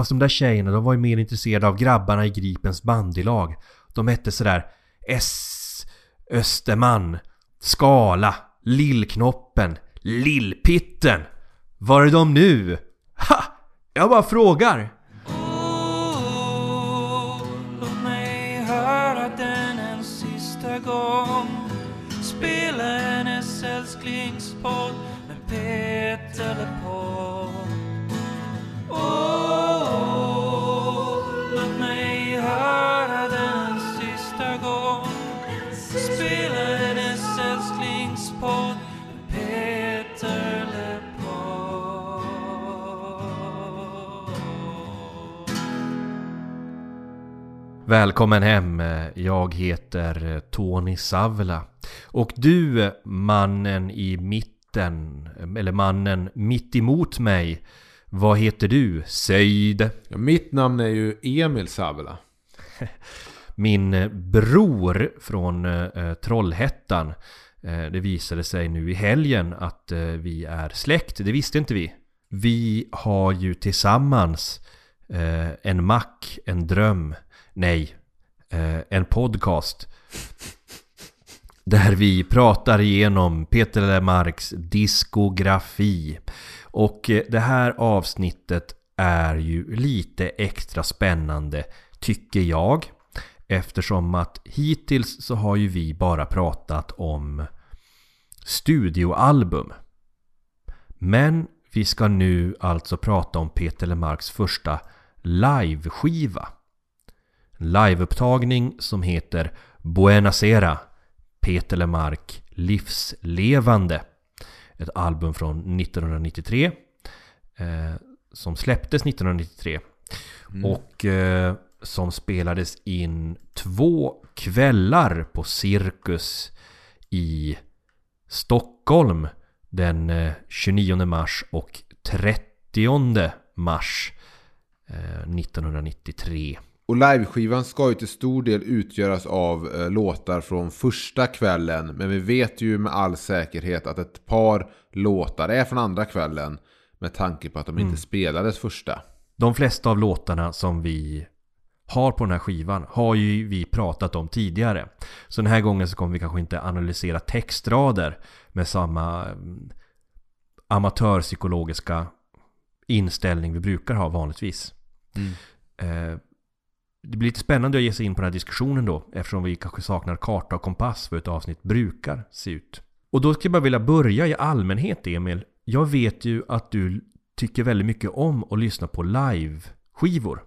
Fast de där tjejerna, de var ju mer intresserade av grabbarna i Gripens bandylag. De hette sådär S... Österman, Skala, Lillknoppen, Lillpitten. Var är de nu? Ha! Jag bara frågar. Välkommen hem. Jag heter Tony Savla. Och du, mannen i mitten, eller mannen mitt emot mig. Vad heter du? Säg det. Ja, mitt namn är ju Emil Savela. Min bror från eh, Trollhättan. Eh, det visade sig nu i helgen att eh, vi är släkt. Det visste inte vi. Vi har ju tillsammans eh, en mack, en dröm. Nej, eh, en podcast. Där vi pratar igenom Peter Lemarks diskografi. Och eh, det här avsnittet är ju lite extra spännande tycker jag. Eftersom att hittills så har ju vi bara pratat om studioalbum. Men vi ska nu alltså prata om Peter Lemarks första liveskiva. Liveupptagning som heter Buenasera Peter Lemark Livslevande. Ett album från 1993 eh, som släpptes 1993 och eh, som spelades in två kvällar på Cirkus i Stockholm den eh, 29 mars och 30 mars eh, 1993. Och liveskivan ska ju till stor del utgöras av eh, låtar från första kvällen. Men vi vet ju med all säkerhet att ett par låtar är från andra kvällen. Med tanke på att de inte spelades första. De flesta av låtarna som vi har på den här skivan har ju vi pratat om tidigare. Så den här gången så kommer vi kanske inte analysera textrader med samma mm, amatörpsykologiska inställning vi brukar ha vanligtvis. Eh, det blir lite spännande att ge sig in på den här diskussionen då eftersom vi kanske saknar karta och kompass för hur ett avsnitt brukar se ut. Och då skulle jag bara vilja börja i allmänhet Emil. Jag vet ju att du tycker väldigt mycket om att lyssna på live-skivor.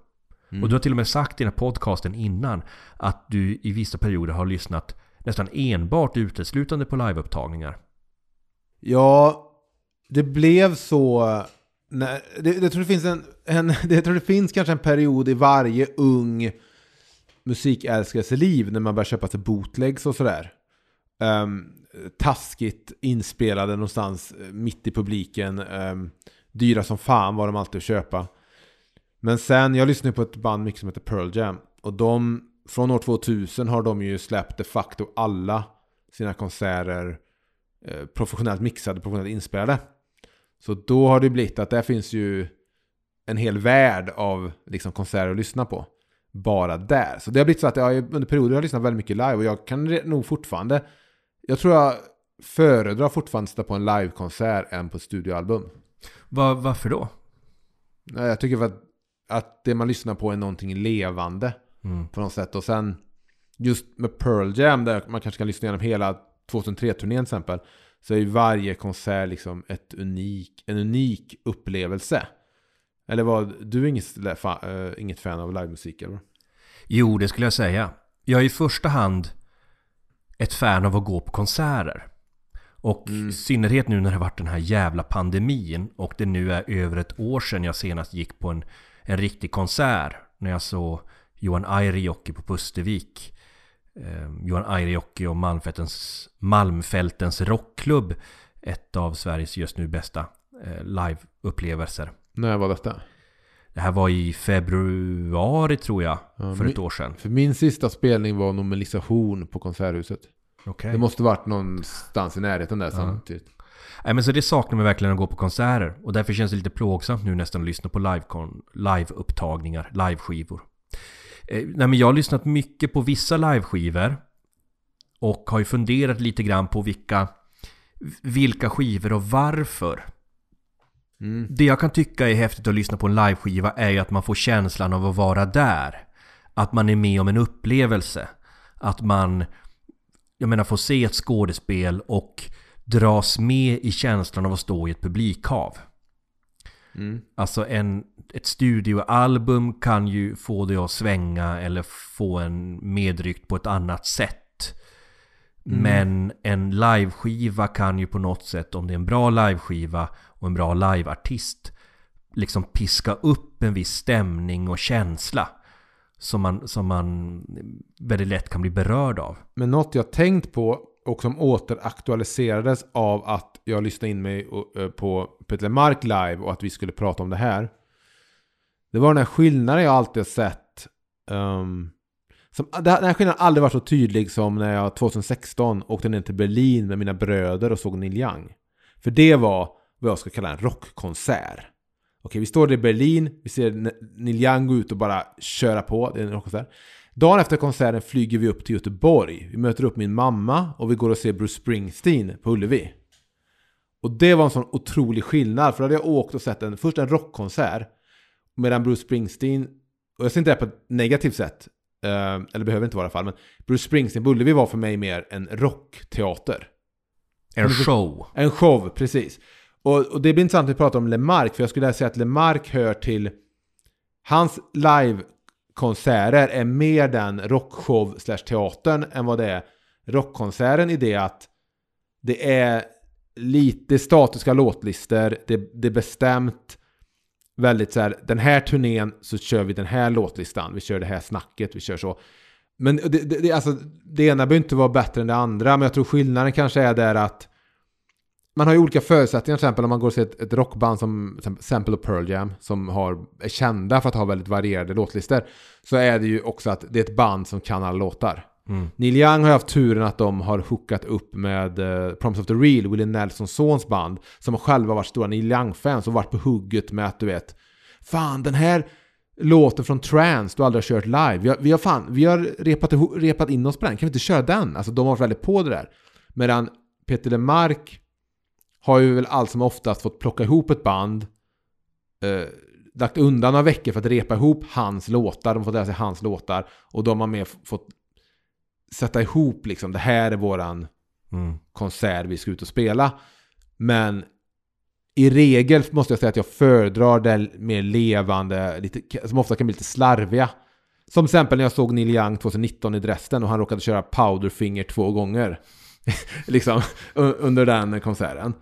Och du har till och med sagt i den här podcasten innan att du i vissa perioder har lyssnat nästan enbart uteslutande på liveupptagningar. Ja, det blev så... Nej, det, jag, tror det, finns en, en, det tror det finns kanske en period i varje ung musikälskares liv när man börjar köpa sig bootlegs och sådär. Um, taskigt inspelade någonstans eh, mitt i publiken. Um, dyra som fan var de alltid att köpa. Men sen, jag lyssnade på ett band mycket som heter Pearl Jam. Och de, från år 2000 har de ju släppt de facto alla sina konserter eh, professionellt mixade, professionellt inspelade. Så då har det blivit att där finns ju en hel värld av liksom, konserter att lyssna på. Bara där. Så det har blivit så att jag under perioder har lyssnat väldigt mycket live och jag kan nog fortfarande... Jag tror jag föredrar fortfarande att sitta på en livekonsert än på ett studioalbum. Va, varför då? Jag tycker för att, att det man lyssnar på är någonting levande Mm. på något sätt. Och sen just med Pearl Jam där man kanske kan lyssna igenom hela 2003-turnén till exempel. Så är ju varje konsert liksom ett unik, en unik upplevelse. Eller var du inget, fa- eh, inget fan av livemusik eller? Jo, det skulle jag säga. Jag är i första hand ett fan av att gå på konserter. Och i synnerhet nu när det har varit den här jävla pandemin och det nu är över ett år sedan jag senast gick på en, en riktig konsert. När jag såg Johan Airijoki på Pustervik. Eh, Johan Airijoki och Malmfältens, Malmfältens rockklubb. Ett av Sveriges just nu bästa eh, liveupplevelser. När var detta? Det här var i februari tror jag, Ja, för ett år sedan. För min sista spelning var nog Melissa Horn på Konserthuset. Okej. Det måste varit någonstans i närheten där samtidigt. Nej men så det saknar mig verkligen att gå på konserter. Och därför känns det lite plågsamt nu nästan att lyssna på liveupptagningar, liveskivor. Eh, nej men jag har lyssnat mycket på vissa liveskivor. Och har ju funderat lite grann på vilka, vilka skivor och varför. Mm. Det jag kan tycka är häftigt att lyssna på en liveskiva är ju att man får känslan av att vara där. Att man är med om en upplevelse. Att man, jag menar, får se ett skådespel och dras med i känslan av att stå i ett publikhav. Mm. Alltså en, ett studioalbum kan ju få dig att svänga eller få en medryckt på ett annat sätt. Men en liveskiva kan ju på något sätt, om det är en bra liveskiva och en bra liveartist, liksom piska upp en viss stämning och känsla. Som man, som man väldigt lätt kan bli berörd av. Men något jag tänkt på och som återaktualiserades av att jag lyssnade in mig eh, på Peter Mark live och att vi skulle prata om det här. Det var den här skillnaden jag alltid har sett. Um, som, den här skillnaden har aldrig varit så tydlig som när jag 2016 åkte ner till Berlin med mina bröder och såg Neil Young. För det var vad jag ska kalla en rockkonsert. Okej, vi står i Berlin, vi ser Neil Young gå ut och bara köra på, det är en rockkonsert. Dagen efter konserten flyger vi upp till Göteborg. Vi möter upp min mamma och vi går och ser Bruce Springsteen på Ullevi. Och det var en sån otrolig skillnad, för då hade jag åkt och sett en, först en rockkonsert, medan Bruce Springsteen, och jag ser inte det på ett negativt sätt, eh, eller behöver inte vara i alla fall, men Bruce Springsteen Ullevi var för mig mer en rockteater. En show. En show, precis. Och, och det blir intressant att vi pratar om Lemark, för jag skulle säga att Lemark hör till... Hans livekonserter är mer den rockshow slash teatern än vad det är rockkonserten i det att det är lite statiska låtlistor, det, det är bestämt väldigt så här, den här turnén så kör vi den här låtlistan, vi kör det här snacket, vi kör så. Men det, det, det, alltså, det ena behöver inte vara bättre än det andra, men jag tror skillnaden kanske är där att man har ju olika förutsättningar, till exempel om man går och ser ett, ett rockband som till exempel Sample of Pearl Jam, som har, är kända för att ha väldigt varierade låtlistor, så är det ju också att det är ett band som kan alla låtar. Mm. Neil Young har haft turen att de har hookat upp med eh, uh, Proms of the Real, Willie Nelsons sons band, som själva varit stora Neil Young-fans och varit på hugget med att du vet, fan den här låten från Trance du aldrig har kört live, vi har, vi har fan, vi har repat, repat in oss på den, kan vi inte köra den? Alltså de har varit väldigt på det där. Medan Peter LeMarc har ju väl allt som oftast fått plocka ihop ett band, eh, lagt undan några veckor för att repa ihop hans låtar, de har fått lära sig hans låtar och de har mer fått sätta ihop liksom, det här är våran Mm. konsert vi ska ut och spela. Men i regel måste jag säga att jag föredrar det mer levande, lite, som ofta kan bli lite slarviga. Som exempel när jag såg Neil Young 2019 i Dresden och han råkade köra Powderfinger två gånger. liksom under den konserten.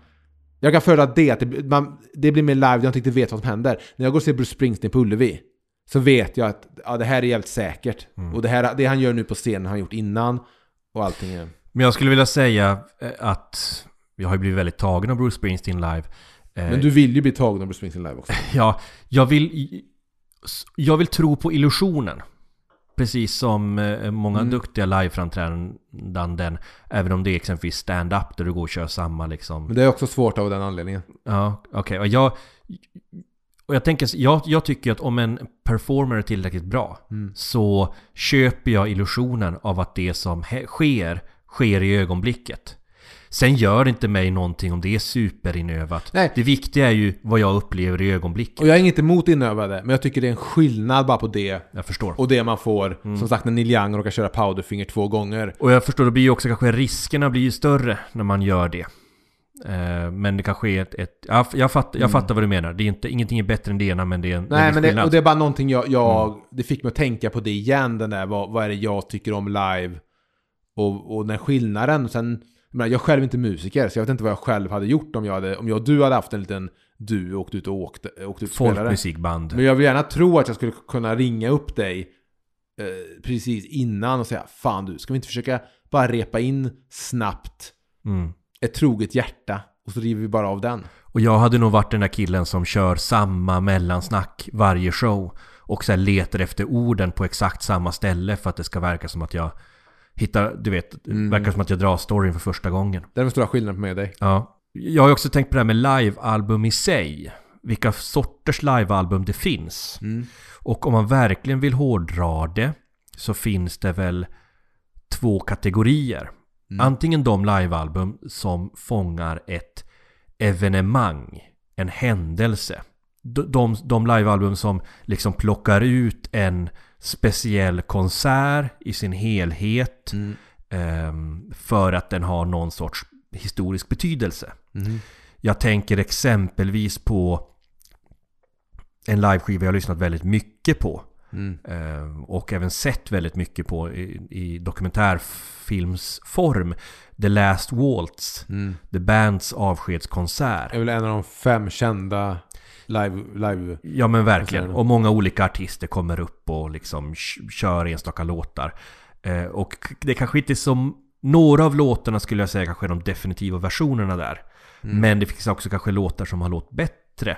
Jag kan föredra det, att det, man, det blir mer live, jag inte riktigt vet vad som händer. När jag går och ser Bruce Springsteen på Ullevi så vet jag att ja, det här är jävligt säkert. Och det, här, det han gör nu på scenen har han gjort innan. Och allting är... Men jag skulle vilja säga eh, att jag har ju blivit väldigt tagen av Bruce Springsteen live. Eh, Men du vill ju bli tagen av Bruce Springsteen live också. Ja, jag vill, jag vill tro på illusionen. Precis som eh, många Mm. duktiga liveframträdanden. Även om det är exempelvis stand-up där du går och kör samma liksom. Men det är också svårt av den anledningen. Ja, okej. Och jag... Och jag tänker, jag, jag tycker att om en performer är tillräckligt bra Mm. så köper jag illusionen av att det som sker, sker i ögonblicket. Sen gör det inte mig någonting om det är superinövat. Nej. Det viktiga är ju vad jag upplever i ögonblicket. Och jag är inget emot inövade, men jag tycker det är en skillnad bara på det Jag förstår. och det man får. Som sagt, när Neil Young råkar köra Powderfinger två gånger. Och jag förstår, då blir ju också kanske riskerna blir ju större när man gör det. Eh, Men det kanske är ett... ett ja, jag, fatt, jag fattar vad du menar. Det är inte, ingenting är bättre än det ena, men det är en, Nej, men det, och det är bara någonting jag, jag det fick mig att tänka på det igen, den där, vad, vad är det jag tycker om live? Och, och den skillnaden. Sen, jag, jag är själv inte musiker, så jag vet inte vad jag själv hade gjort om jag, hade, om jag och du hade haft en liten du och åkt ut och åkt, åkt ut. Folkmusikband. Men jag vill gärna tro att jag skulle kunna ringa upp dig eh, precis innan och säga Fan du, ska vi inte försöka bara repa in snabbt Mm. Ett troget hjärta och så river vi bara av den. Och jag hade nog varit den där killen som kör samma mellansnack varje show. Och så letar efter orden på exakt samma ställe för att det ska verka som att jag hittar, du vet, Mm. verkar som att jag drar storyn för första gången. Det är den stora skillnaden på mig och dig. Ja. Jag har också tänkt på det här med livealbum i sig. Vilka sorters livealbum det finns. Mm. Och om man verkligen vill hårdra det så finns det väl två kategorier. Mm. Antingen de livealbum som fångar ett evenemang, en händelse. De, de, de livealbum som liksom plockar ut en speciell konsert i sin helhet Mm. ehm, för att den har någon sorts historisk betydelse. Mm. Jag tänker exempelvis på en liveskiva jag har lyssnat väldigt mycket på. Mm. Eh, och även sett väldigt mycket på i, i dokumentärfilmsform. The Last Waltz, Mm. The Bands avskedskonsert. är väl en av de fem kända live... live Ja men verkligen. Och många olika artister kommer upp och liksom kör enstaka låtar. Eh, och det kanske inte är som... Några av låtarna skulle jag säga kanske är de definitiva versionerna där. Men det finns också kanske låtar som har låtit bättre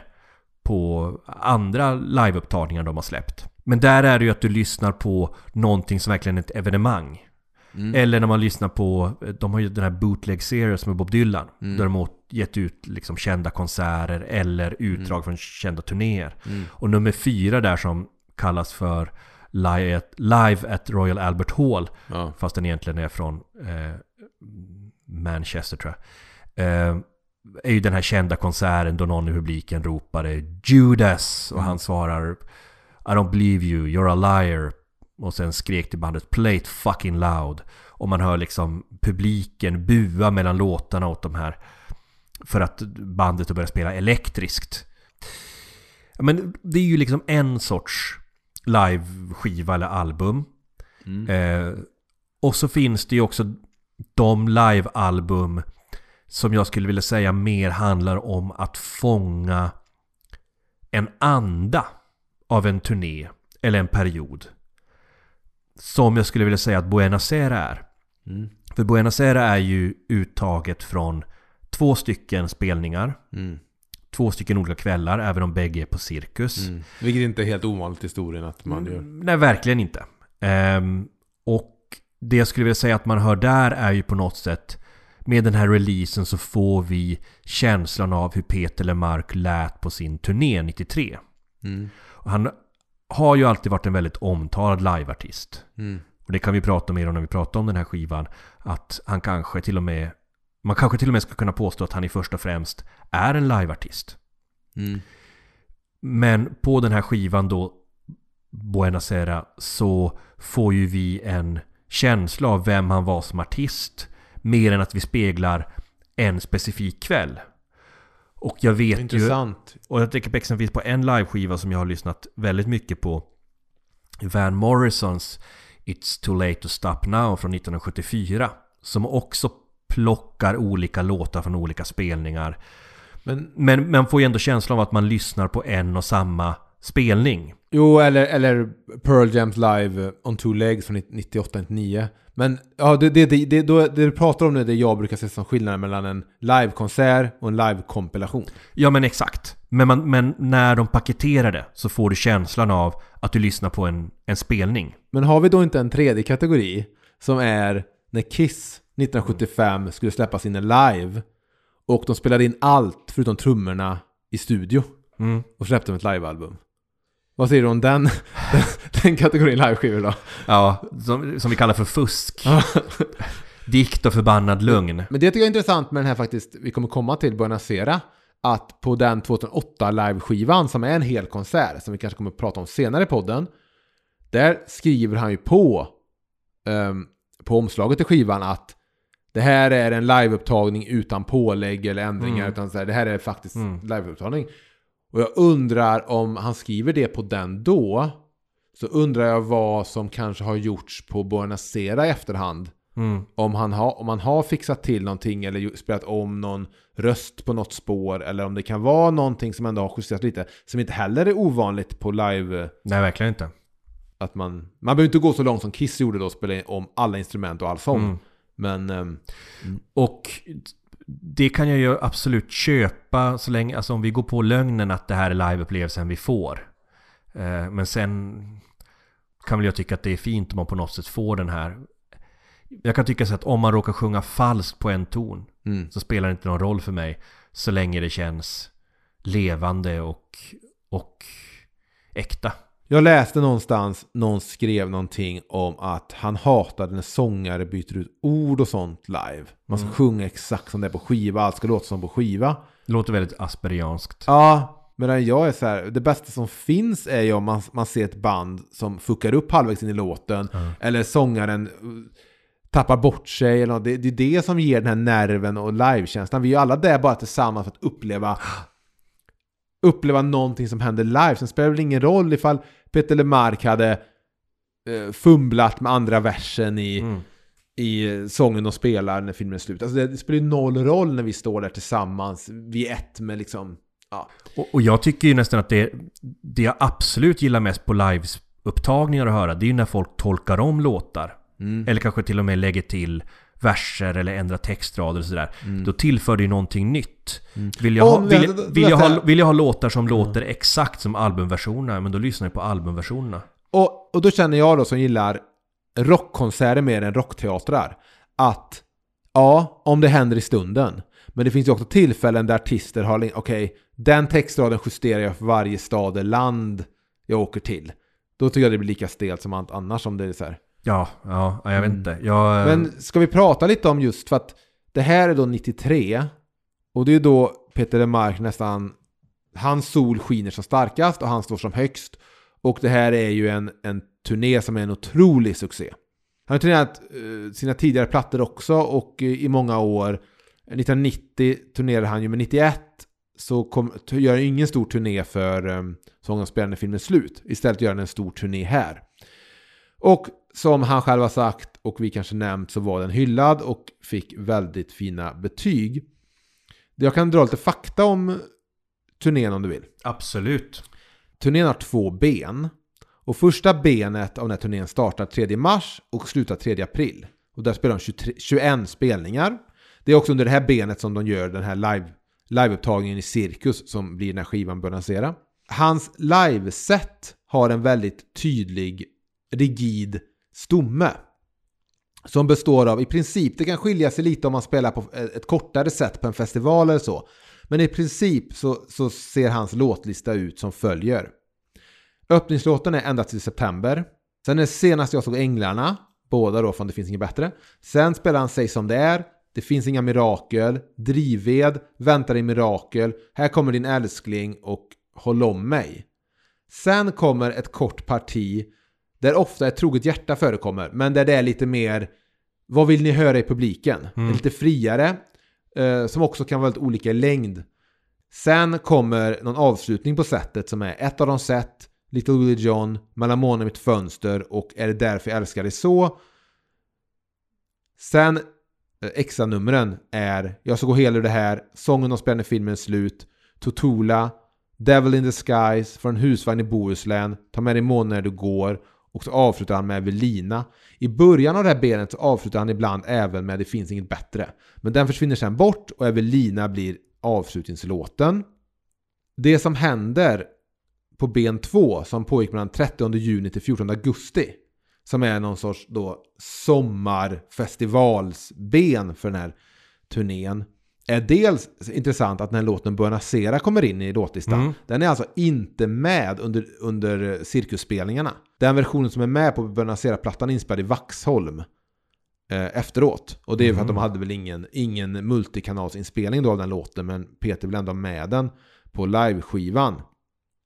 på andra liveupptagningar de har släppt. Men där är det ju att du lyssnar på någonting som verkligen är ett evenemang. Mm. Eller när man lyssnar på, de har ju den här bootleg series med Bob Dylan. Mm. Där de har gett ut liksom kända konserter eller utdrag från kända turnéer. Mm. Och nummer fyra där som kallas för Live at, Live at Royal Albert Hall. Ja. Fast den egentligen är från eh, Manchester tror jag. Eh, är ju den här kända konserten då någon i publiken ropade Judas och han svarar I don't believe you, you're a liar. Och sen skrek till bandet Play it fucking loud. Och man hör liksom publiken bua mellan låtarna åt de här. För att bandet har börjat spela elektriskt. Men det är ju liksom en sorts live-skiva eller album. Mm. Eh, och så finns det ju också de live-album som jag skulle vilja säga mer handlar om att fånga en anda av en turné eller en period. Som jag skulle vilja säga att Buenos Aires är. Mm. För Buenos Aires är ju uttaget från två stycken spelningar. Mm. Två stycken olika kvällar, även om bägge är på Cirkus. Mm. Vilket inte är helt ovanligt i historien att man gör. Mm, Nej, verkligen inte. Ehm, och det jag skulle vilja säga att man hör där är ju på något sätt med den här releasen så får vi känslan av hur Peter Lemark lät på sin turné 93. Mm. Han har ju alltid varit en väldigt omtalad liveartist. Mm. Och det kan vi prata mer om när vi pratar om den här skivan. Att han kanske till och med man kanske till och med ska kunna påstå att han i första och främst är en liveartist. Mm. Men på den här skivan då Buenos Aires så får ju vi en känsla av vem han var som artist mer än att vi speglar en specifik kväll. Och jag vet ju... Intressant. Och jag tänker på exempelvis på en liveskiva som jag har lyssnat väldigt mycket på. Van Morrisons It's Too Late To Stop Now från 1974. Som också plockar olika låtar från olika spelningar. Men Men man får ju ändå känslan av att man lyssnar på en och samma spelning. Jo, eller, eller Pearl Jams live On Two Legs från 98-99. Men ja, det, det, det, då, det du pratar om nu, det jag brukar se som skillnaden mellan en livekonsert och en livekompilation. Ja men exakt. Men, man, men när de paketerar det så får du känslan av att du lyssnar på en, en spelning. Men har vi då inte en tredje kategori som är när Kiss 1975 skulle släppa sina live och de spelade in allt förutom trummorna i studio Mm. och släppte ett livealbum. Vad säger du om den, den, den kategorin liveskivor då? Ja, som, som vi kallar för fusk. Dikt och förbannad lögn. Men det tycker jag är intressant med den här faktiskt, vi kommer komma till Buenos Aires, att på den 2008 liveskivan som är en hel konsert, som vi kanske kommer att prata om senare i podden, där skriver han ju på, ehm, på omslaget till skivan att det här är en liveupptagning utan pålägg eller ändringar, Mm. utan så här, det här är faktiskt Mm. liveupptagning. Och jag undrar om han skriver det på den då, så undrar jag vad som kanske har gjorts på Buenos Aires i efterhand. Mm. Om han, har, om han har fixat till någonting eller spelat om någon röst på något spår eller om det kan vara någonting som ändå har justerat lite som inte heller är ovanligt på live Nej, verkligen inte. att man man behöver inte gå så långt som Kiss gjorde då och spela om alla instrument och all sång Mm. men ehm, Och det kan jag ju absolut köpa så länge, alltså om vi går på lögnen att det här är liveupplevelsen vi får. Eh, Men sen kan väl jag tycka att det är fint om man på något sätt får den här Jag kan tycka så att om man råkar sjunga falskt på en ton Mm. så spelar det inte någon roll för mig så länge det känns levande och, och äkta. Jag läste någonstans, någon skrev någonting om att han hatade när sångare byter ut ord och sånt live. Man ska sjunga exakt som det är på skiva, allt ska låta som på skiva. Det låter väldigt asperianskt. Ja, medan jag är så här, det bästa som finns är ju om man, man ser ett band som fuckar upp halvvägs in i låten. Eller sångaren uh, tappar bort sig. Eller något. det, det är det som ger den här nerven och livekänslan. Vi är ju alla där bara tillsammans för att uppleva uppleva någonting som händer live. Sen spelar det väl ingen roll ifall Peter LeMarc hade eh, fumlat med andra versen i, Mm. i eh, sången och spelar när filmen är slut. Alltså det, det spelar ju noll roll när vi står där tillsammans. Vi är ett med liksom... Ja. Och, och jag tycker ju nästan att det, det jag absolut gillar mest på liveupptagningar att höra, det är ju när folk tolkar om låtar. Mm. Eller kanske till och med lägger till verser eller ändrar textrader och sådär. Mm. Då tillför det ju någonting nytt. Vill, jag ha, Om- vill, jag ha, vill jag ha låtar som låter exakt som albumversionerna, men då lyssnar jag på albumversionerna. Och, och då känner jag då som gillar rockkonserter mer än rockteatrar. Att ja, om det händer i stunden. Men det finns ju också tillfällen där artister har, okej, den textraden justerar jag för varje stad eller land jag åker till. Då tycker jag det blir lika stelt som annars om det är så här. Ja, ja, jag vet inte. Jag, Mm. Men ska vi prata lite om just för att det här är då 93 och det är då Peter LeMarc nästan hans sol skiner som starkast och han står som högst. Och det här är ju en, en turné som är en otrolig succé. Han har turnerat eh, sina tidigare plattor också och eh, i många år. 1990 turnerade han ju, men 91 så kom, gör han ingen stor turné för um, Sången och spelaren när filmen slut. Istället gör han en stor turné här. Och som han själv har sagt och vi kanske nämnt så var den hyllad och fick väldigt fina betyg. Jag kan dra lite fakta om turnén om du vill. absolut. Turnén har två ben. Och första benet av den här turnén startar 3 mars och slutar 3 april. Och där spelar de 23, 21 spelningar. Det är också under det här benet som de gör den här live, liveupptagningen i Cirkus som blir när skivan börjar lansera. Hans liveset har en väldigt tydlig, rigid stomme. Som består av, i princip, det kan skilja sig lite om man spelar på ett kortare sätt på en festival eller så. Men i princip så, så ser hans låtlista ut som följer. Öppningslåten är ända till september. Sen är senast jag såg Änglarna, båda då från Det finns inget bättre. Sen spelar han Säg som det är, Det finns inga mirakel, Drivved, Väntar i mirakel, Här kommer din älskling och Håll om mig. Sen kommer ett kort parti där ofta ett troget hjärta förekommer, men där det är lite mer vad vill ni höra i publiken? Är lite friare, eh, som också kan vara väldigt olika i längd. Sen kommer någon avslutning på sättet som är ett av de sätt, Little Willie John, Mellan månen och mitt fönster och Är det därför jag älskar dig så? Sen eh, extra-numren är Jag ska gå hela ur det här, Sången om spänner filmen slut, Totula, Devil in the Skies, Från husvagn i Bohuslän, Ta med dig månen när du går och så avslutar han med Evelina. I början av det här benet så avslutar han ibland även med Det finns inget bättre. Men den försvinner sen bort och Evelina blir avslutningslåten. Det som händer på ben 2 som pågick mellan 30 juni till 14 augusti som är någon sorts då sommarfestivalsben för den här turnén är dels intressant att den här låten Buenos Sera kommer in i låtlistan. Mm. Den är alltså inte med under, under cirkusspelningarna. Den versionen som är med på Buenos Sera-plattan är inspelad i Vaxholm eh, efteråt. Och det är för att de hade väl ingen, ingen multikanalsinspelning då av den låten, men Peter vill ändå ha med den på liveskivan.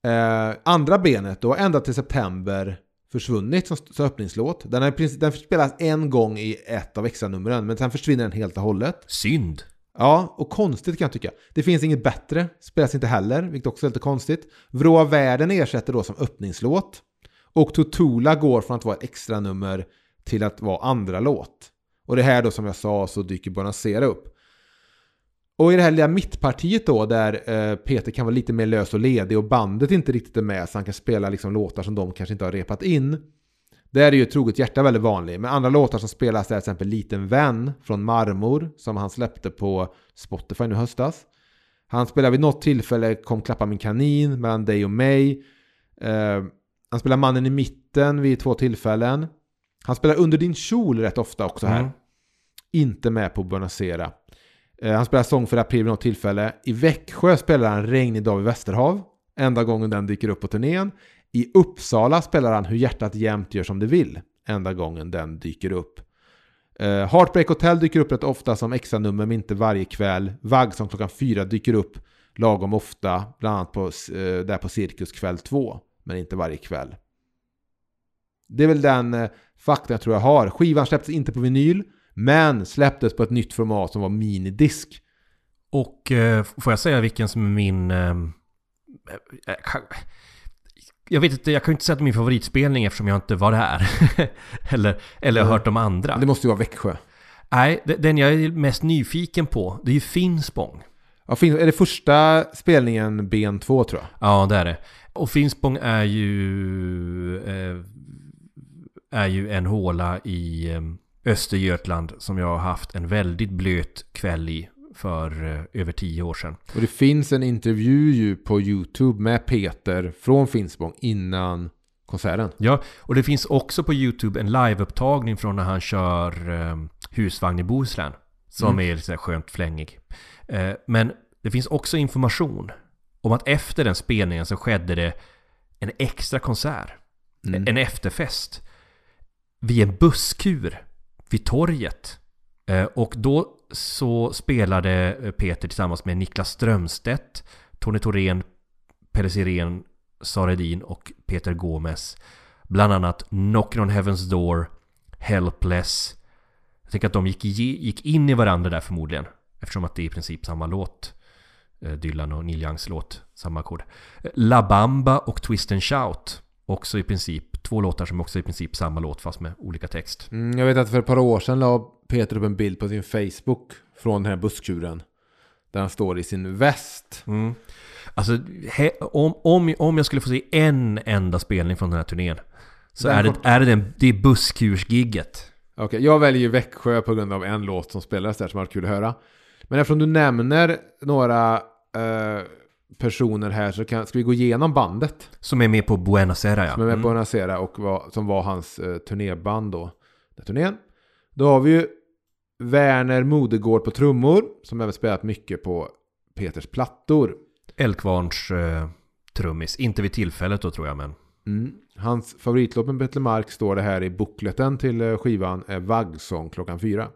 Eh, andra benet då, ända till september försvunnit som, som öppningslåt. Den, är, den spelas en gång i ett av extranumren, men sen försvinner den helt och hållet. Synd. Ja, och konstigt kan jag tycka. Det finns inget bättre, spelas inte heller, vilket också är lite konstigt. Vrå av världen ersätter då som öppningslåt. Och Totula går från att vara ett extra nummer till att vara andra låt. Och det här då som jag sa så dyker Bonacera upp. Och i det här lilla mittpartiet då där eh, Peter kan vara lite mer lös och ledig och bandet inte riktigt är med så han kan spela liksom låtar som de kanske inte har repat in. Där är ju Troget Hjärta väldigt vanlig. Men andra låtar som spelas är till exempel Liten Vän från Marmor som han släppte på Spotify nu höstas. Han spelar vid något tillfälle Kom klappa min kanin mellan dig och mig. Eh, han spelar Mannen i mitten vid två tillfällen. Han spelar Under din kjol rätt ofta också här. Mm. Inte med på Bonacera. Eh, han spelar sång för april vid något tillfälle. I Växjö spelar han Regnig dag vid Västerhav. Enda gången den dyker upp på turnén. I Uppsala spelar han Hur hjärtat jämt gör som det vill. Enda gången den dyker upp. Uh, Heartbreak Hotel dyker upp rätt ofta som extra nummer men inte varje kväll. Vagg som klockan fyra dyker upp lagom ofta. Bland annat på, uh, där på Cirkus kväll två. Men inte varje kväll. Det är väl den eh, uh, fakta jag tror jag har. Skivan släpptes inte på vinyl. Men släpptes på ett nytt format som var minidisk. Och uh, får jag säga vilken som är min... Jag vet inte, jag kan ju inte säga att det är min favoritspelning eftersom jag inte var där. eller eller har hört de andra. Det måste ju vara Växjö. Nej, de- den jag är mest nyfiken på, det är ju Finspång. Ja, är det första spelningen ben 2 tror jag? Ja, det är det. Och Finspång är ju... Eh, är ju en håla i eh, Östergötland som jag har haft en väldigt blöt kväll i för eh, över tio år sedan. Och det finns en intervju ju på YouTube med Peter från Finspång innan konserten. Ja, och det finns också på YouTube en liveupptagning från när han kör eh, husvagn i Bohuslän. Som är lite skönt flängig. Eh, men det finns också information om att efter den spelningen så skedde det en extra konsert. En efterfest. Vid en busskur vid torget. Eh, och då så spelade eh, Peter tillsammans med Niklas Strömstedt, Tony Thorén, Pelle Sirén, Sara Edin och Peter Gomes. Bland annat Knockin' on Heaven's Door, Helpless. Jag tänker att de gick, gick in i varandra där förmodligen. Eftersom att det är i princip samma låt. Eh, Dylan och Neil Youngs låt, samma ackord. La Bamba och Twist and Shout. Också i princip, två låtar som också i princip samma låt fast med olika text. Mm, jag vet att för ett par år sedan la Peter upp en bild på sin Facebook från den här busskuren. Där han står i sin väst. Mm. Alltså, he, om, om, om jag skulle få se en enda spelning från den här turnén så Den är det, kom- är det, den, det är busskursgigget. Okej, jag väljer ju Växjö på grund av en låt som spelades där som var kul att höra. Men eftersom du nämner några eh, personer här så kan, ska vi gå igenom bandet. Som är med på Buenos Aires ja. Som är med på Bonacera och var, som var hans eh, turnéband då. Den turnén. Då har vi ju Werner Modegård på trummor. Som även spelat mycket på Peters plattor. Eldkvarns eh, trummis. Inte vid tillfället då tror jag men. Mm. Hans favoritlåt med Peter Mark står det här i bookleten till eh, skivan är Vaggsång klockan fyra.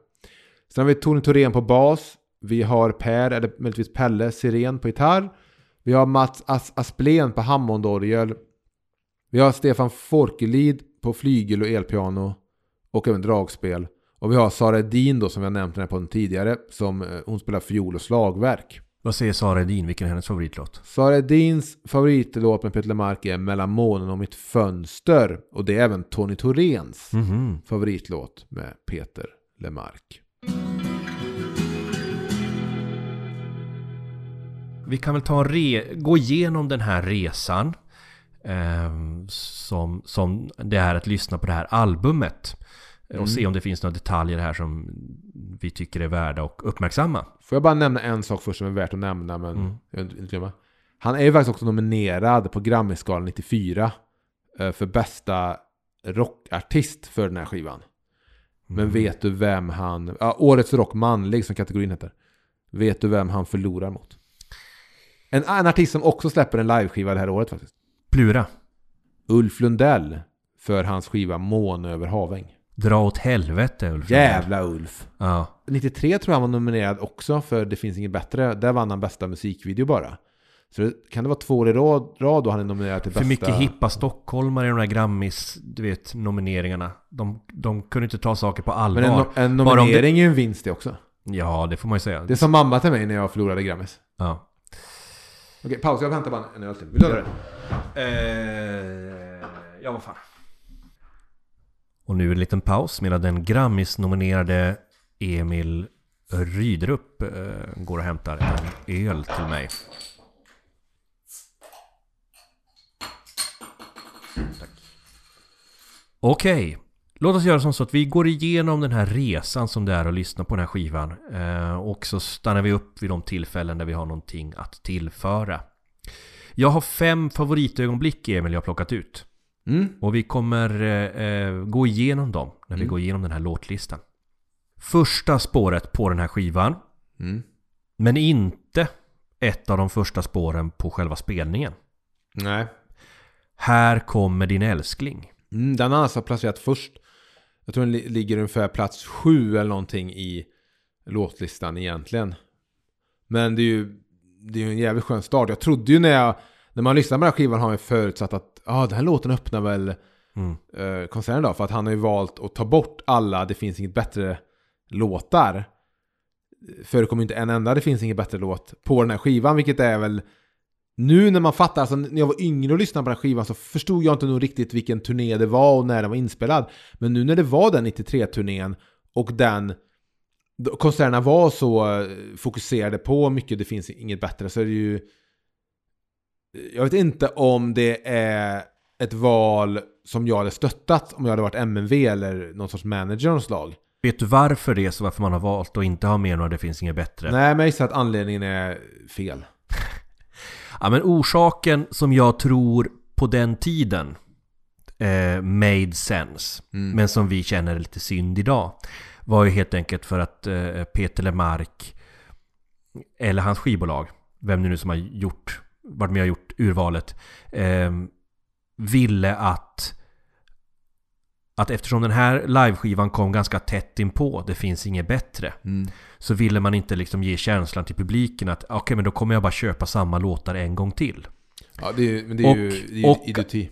Sen har vi Tony Thorén på bas. Vi har Per, eller möjligtvis Pelle Siren på gitarr. Vi har Mats As Asplén på Hammondorgel. Vi har Stefan Forkelid på flygel och elpiano. Och även dragspel. Och vi har Sara Edin då som har nämnt den här podden tidigare. Som eh, hon spelar fiol och slagverk. Vad säger Sara Edin? Vilken är hennes favoritlåt? Sara Edins favoritlåt med Peter Lemark är Mellan månen och mitt fönster. Och det är även Tony Thoréns Mhm. favoritlåt med Peter Lemark. Vi kan väl ta gå igenom den här resan. ehm, som, som det är att lyssna på det här albumet. Och se om det finns några detaljer här som vi tycker är värda att uppmärksamma. Får jag bara nämna en sak först som är värt att nämna, men Mm. jag inte glömma. Han är ju faktiskt också nominerad på Grammisgalan 94 eh, för bästa rockartist för den här skivan. Men Mm. vet du vem han... Ja, Årets rock manlig som kategorin heter. Vet du vem han förlorar mot? En, en artist som också släpper en liveskiva det här året faktiskt. Plura. Ulf Lundell för hans skiva Måne över Haväng. Dra åt helvete Ulf. Jävla Ulf! Ja. 93 tror jag han var nominerad också för Det finns inget bättre. Där vann han bästa musikvideo bara. Så det, kan det vara två år i rad, rad då han är nominerad till För bästa... mycket hippa stockholmare i de här Grammis, du vet, nomineringarna. De, de kunde inte ta saker på allvar. Men en, no- en om det- nominering är ju en vinst det också. Ja, det får man ju säga. Det är som mamma till mig när jag förlorade Grammis. Ja. Okej, paus. Jag väntar bara en öl till. Vill du ha det? Eh, ja, vad fan. Och nu en liten paus medan den Grammis-nominerade Emil Rydrup eh, går och hämtar en öl till mig. Tack. Okej, låt oss göra som så att vi går igenom den här resan som det är att lyssna på den här skivan. Eh, och så stannar vi upp vid de tillfällen där vi har någonting att tillföra. Jag har fem favoritögonblick Emil jag har plockat ut. Mm. Och vi kommer eh, eh, gå igenom dem när vi Mm. går igenom den här låtlistan. Första spåret på den här skivan, Mm. men inte ett av de första spåren på själva spelningen. Nej. Här kommer din älskling. Mm, den har alltså placerat först. Jag tror den li- ligger ungefär plats sju eller någonting i låtlistan egentligen. Men det är ju, det är ju en jävligt skön start. Jag trodde ju när jag, när man lyssnar på den här skivan har man förutsatt att ah, den här låten öppnar väl Mm. eh, konserten då. För att han har ju valt att ta bort alla Det finns inget bättre låtar. Förekommer inte en enda Det finns inget bättre låt på den här skivan. Vilket är väl nu när man fattar, alltså när jag var yngre och lyssnade på den här skivan så förstod jag inte nog riktigt vilken turné det var och när den var inspelad. Men nu när det var den 93-turnén och den konserterna var så eh, fokuserade på mycket Det finns inget bättre så är det ju Jag vet inte om det är ett val som jag hade stöttat om jag hade varit MNV eller någon sorts manager av slag. Vet du varför det är så? Varför man har valt att inte ha med några Det finns inget bättre? Nej, men jag att anledningen är fel. Ja, men orsaken som jag tror på den tiden eh, made sense, Mm. men som vi känner lite synd idag, var ju helt enkelt för att eh, Peter Lemark, eller hans skivbolag, vem det nu som har gjort, varit med och gjort urvalet, eh, ville att att eftersom den här liveskivan kom ganska tätt inpå, det finns inget bättre, Mm. så ville man inte liksom ge känslan till publiken att okej men då kommer jag bara köpa samma låtar en gång till. Ja, det är, men det är Och- ju, det är och- idioti.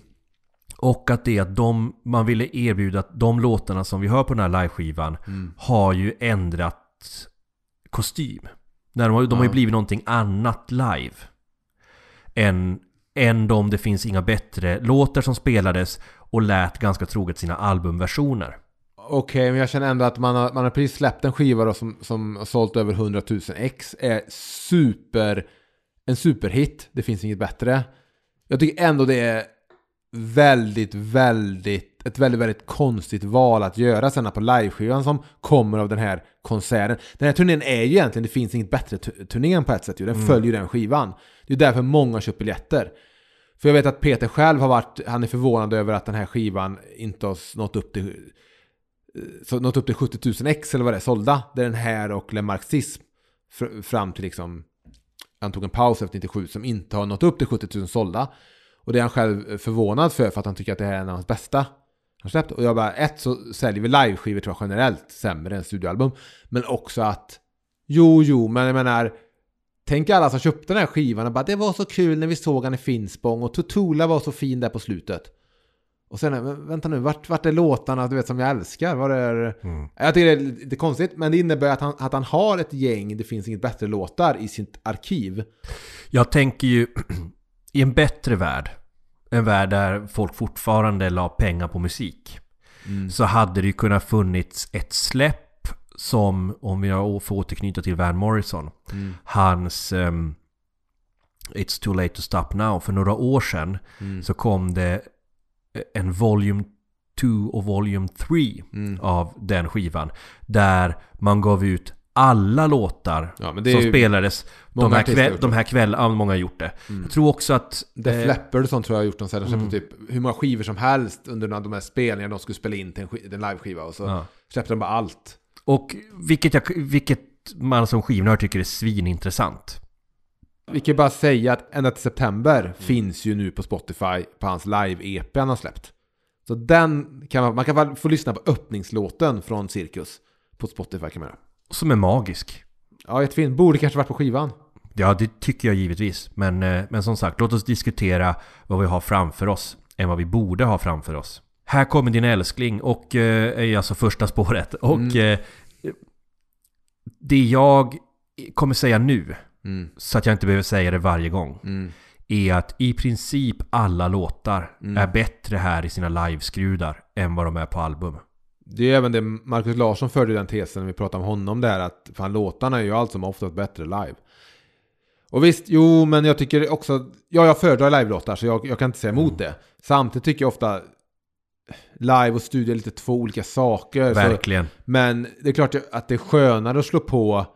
Och att det att de, man ville erbjuda att de låtarna som vi hör på den här liveskivan Mm. har ju ändrat kostym. När de, har- de har ju blivit någonting annat live. Än, än de Det finns inga bättre låtar som spelades och lät ganska troget sina albumversioner. Okej, men jag känner ändå att man har, man har precis släppt en skiva då som, som har sålt över 100 000 ex. Är super, en superhit. Det finns inget bättre. Jag tycker ändå det är väldigt, väldigt, ett väldigt, väldigt konstigt val att göra sen på liveskivan som kommer av den här konserten. Den här turnén är ju egentligen, det finns inget bättre tu- turnén på ett sätt ju. Den följer ju den skivan. Det är därför många köper biljetter. För jag vet att Peter själv har varit, han är förvånad över att den här skivan inte har nått upp till eh, så nått upp till 70 000 ex eller vad det är sålda. Det är den här och Le Marxism fram till liksom han tog en paus efter 97 som inte har nått upp till 70 000 sålda. Och det är han själv eh, förvånad för för att han tycker att det här är en av hans bästa han släppt. Och jag bara, ett så säljer vi liveskivor tror jag generellt sämre än studioalbum. Men också att, jo jo, men jag menar Tänk alla som köpte den här skivan och bara det var så kul när vi såg han i Finspång och Tutula var så fin där på slutet. Och sen, vänta nu, vart, vart är låtarna du vet som jag älskar? Var är... Jag tycker det är lite konstigt, men det innebär att han, att han har ett gäng, det finns inget bättre låtar i sitt arkiv. Jag tänker ju i en bättre värld, en värld där folk fortfarande la pengar på musik, så hade det ju kunnat funnits ett släpp som, om jag får återknyta till Van Morrison, hans ehm, It's too late to stop now. För några år sedan så kom det en Volume 2 och Volume 3 av den skivan. Där man gav ut alla låtar Ja, som ju- spelades de här, kväll, de här kvällarna. Ja, många har gjort det. Jag tror också att... Def eh, Leppard och sånt tror jag har gjort. De släppte typ hur många skivor som helst under de här spelningarna de skulle spela in till en, en liveskiva. Och så Ja. släppte de bara allt. Och vilket, jag, vilket man som skivnörd tycker är svinintressant. Vi kan ju bara säga att ända till september finns ju nu på Spotify på hans live-EP han har släppt. Så den kan man, man kan få lyssna på öppningslåten från Cirkus på Spotify kan man göra. Som är magisk. Ja, jättefin. Borde kanske varit på skivan. Ja, det tycker jag givetvis. Men, eh, men som sagt, låt oss diskutera vad vi har framför oss än vad vi borde ha framför oss. Här kommer din älskling och eh, är alltså första spåret. Och eh, det jag kommer säga nu, Mm. så att jag inte behöver säga det varje gång, Mm. är att i princip alla låtar är bättre här i sina liveskrudar än vad de är på album. Det är även det Marcus Larsson förde den tesen när vi pratade om honom där att fan låtarna är ju allt som oftast bättre live. Och visst, jo men jag tycker också, ja jag föredrar live-låtar så jag, jag kan inte säga emot det. Samtidigt tycker jag ofta live och studio är lite två olika saker. Så, Verkligen. men det är klart att det är skönare att slå på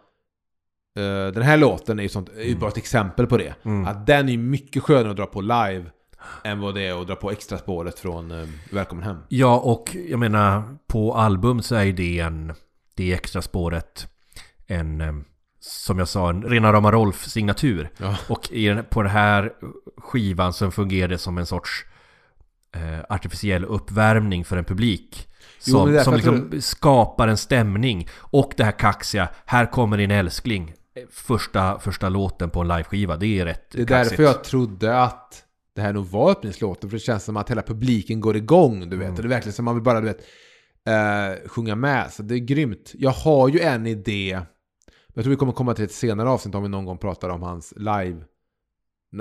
eh, den här låten är ju, sånt, är ju bara ett exempel på det. Mm. Att den är mycket skönare att dra på live än vad det är att dra på extra spåret från eh, Välkommen Hem. Ja, och jag menar på album så är det en, det extra spåret en, eh, som jag sa, en rena rama Rolf-signatur. Ja. Och i på den här skivan så fungerar det som en sorts artificiell uppvärmning för en publik. Jo, Som, därför som liksom skapar en stämning. Och det här kaxiga, här kommer din älskling. Första, första låten på en liveskiva, det är rätt Det är kaxigt. därför jag trodde att det här nog var öppningslåten. För det känns som att hela publiken går igång, du vet. Mm. Och det är verkligen som man vill bara, du vet, eh, sjunga med. Så det är grymt. Jag har ju en idé. Jag tror vi kommer komma till ett senare avsnitt om vi någon gång pratar om hans live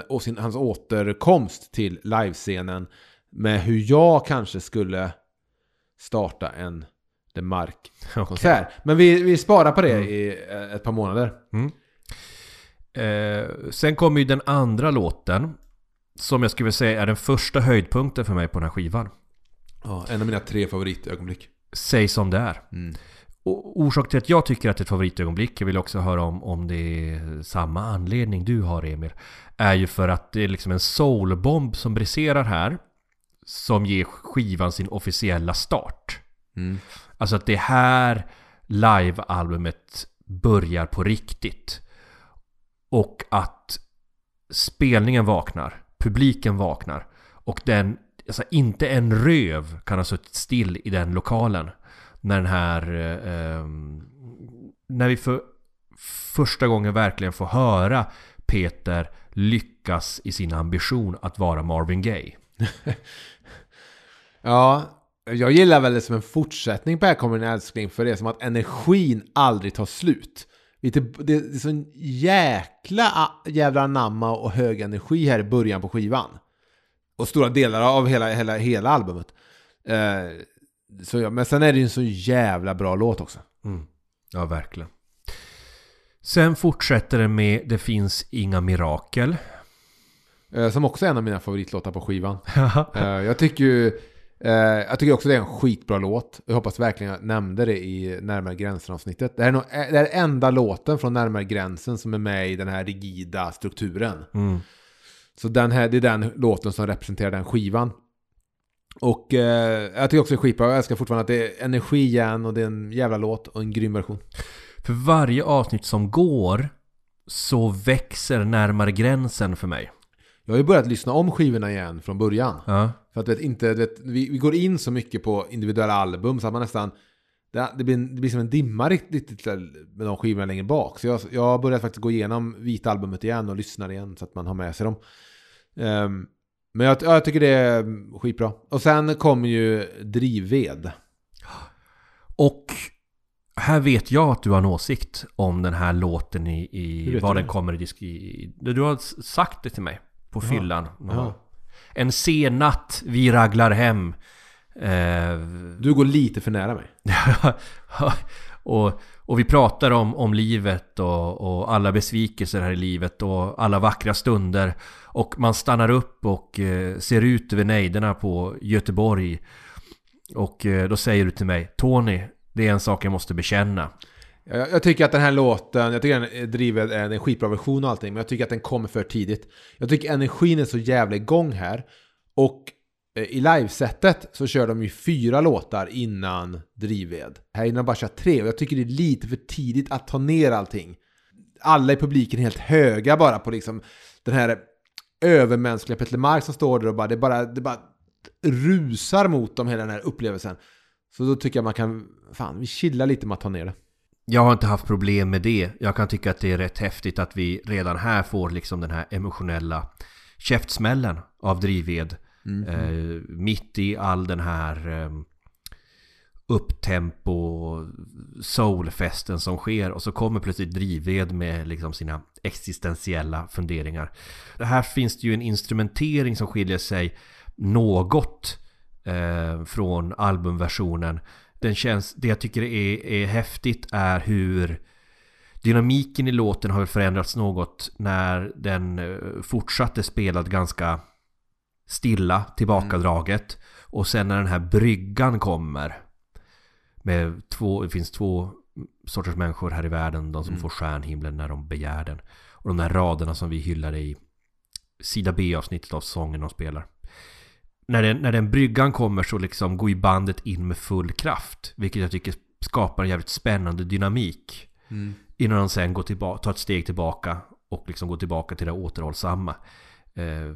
och sin, hans återkomst till livescenen med hur jag kanske skulle starta en Demark-konsert. Okej. Men vi, vi sparar på det Mm. i eh, ett par månader. Eh, sen kommer ju den andra låten. Som jag skulle säga är den första höjdpunkten för mig på den här skivan. Ja, en av mina tre favoritögonblick. Säg som det är. Mm. Och orsak till att jag tycker att det är ett favoritögonblick, jag vill också höra om, om det är samma anledning du har Emil. Är ju för att det är liksom en soulbomb som briserar här. Som ger skivan sin officiella start. Mm. Alltså att det här live-albumet börjar på riktigt. Och att spelningen vaknar, publiken vaknar. Och den, alltså inte en röv kan ha suttit still i den lokalen. När den här, eh, ehm, när vi för första gången verkligen får höra Peter lyckas i sin ambition att vara Marvin Gaye. Ja, jag gillar väl det som en fortsättning på Här kommer en älskling för det är som att energin aldrig tar slut. Det är typ, sån jäkla jävla anamma och hög energi här i början på skivan. Och stora delar av hela, hela, hela albumet. Eh, så ja, men sen är det ju en så jävla bra låt också. Mm. Ja, verkligen. Sen fortsätter det med Det finns inga mirakel. Eh, som också är en av mina favoritlåtar på skivan. Eh, jag tycker ju... eh, jag tycker också det är en skitbra låt. Jag hoppas verkligen jag nämnde det i Närmare gränsen-avsnittet. Det här är, nog, det är enda låten från Närmare gränsen som är med i den här rigida strukturen. Mm. Så den här, det är den låten som representerar den skivan. Och eh, jag tycker också det är skitbra. Jag älskar fortfarande att det är energi igen och det är en jävla låt och en grym version. För varje avsnitt som går så växer närmare gränsen för mig. Jag har ju börjat lyssna om skivorna igen från början. Ja. För att vet, inte, vet, vi, vi går in så mycket på individuella album så att man nästan... Det, det, blir, det blir som en dimma riktigt med de skivorna längre bak. Så jag, jag har börjat faktiskt gå igenom vita albumet igen och lyssnar igen så att man har med sig dem. Ehm, men jag, jag tycker det är skitbra. Och sen kommer ju Drivved. Och här vet jag att du har en åsikt om den här låten i, i du den det? kommer i disk i. Du har sagt det till mig på fyllan. Jaha. En sen natt, vi raglar hem. Eh, Du går lite för nära mig. och, och vi pratar om, om livet och, och alla besvikelser här i livet och alla vackra stunder. Och man stannar upp och eh, ser ut över nejderna på Göteborg. Och eh, då säger du till mig Tony, det är en sak jag måste bekänna. Jag, jag tycker att den här låten, jag tycker den är en, en skitbra version och allting, men jag tycker att den kommer för tidigt. Jag tycker energin är så jävla igång här. Och eh, i livesättet så kör de ju fyra låtar innan Drived Här innan de bara kör tre, och jag tycker det är lite för tidigt att ta ner allting. Alla i publiken är helt höga bara på liksom den här övermänskliga Petter Mark som står där och bara, det bara, det bara rusar mot dem hela den här upplevelsen. Så då tycker jag man kan, fan, vi chillar lite med att ta ner det. Jag har inte haft problem med det. Jag kan tycka att det är rätt häftigt att vi redan här får liksom den här emotionella käftsmällen av drivved. Eh, mitt i all den här eh, upptempo soulfesten som sker och så kommer plötsligt drivved med liksom sina existentiella funderingar. Det här finns det ju en instrumentering som skiljer sig något eh, från albumversionen. Den känns, det jag tycker är, är häftigt är hur dynamiken i låten har förändrats något när den eh, fortsatte spelad ganska stilla, tillbakadraget. Och sen när den här bryggan kommer med två, det finns två sorters människor här i världen. De som får stjärnhimlen när de begär den. Och de där raderna som vi hyllade i sida B-avsnittet av sången de spelar. När den, när den bryggan kommer så liksom går ju bandet in med full kraft. Vilket jag tycker skapar en jävligt spännande dynamik. Mm. Innan de sen går tillbaka, tar ett steg tillbaka och liksom går tillbaka till det återhållsamma. Eh,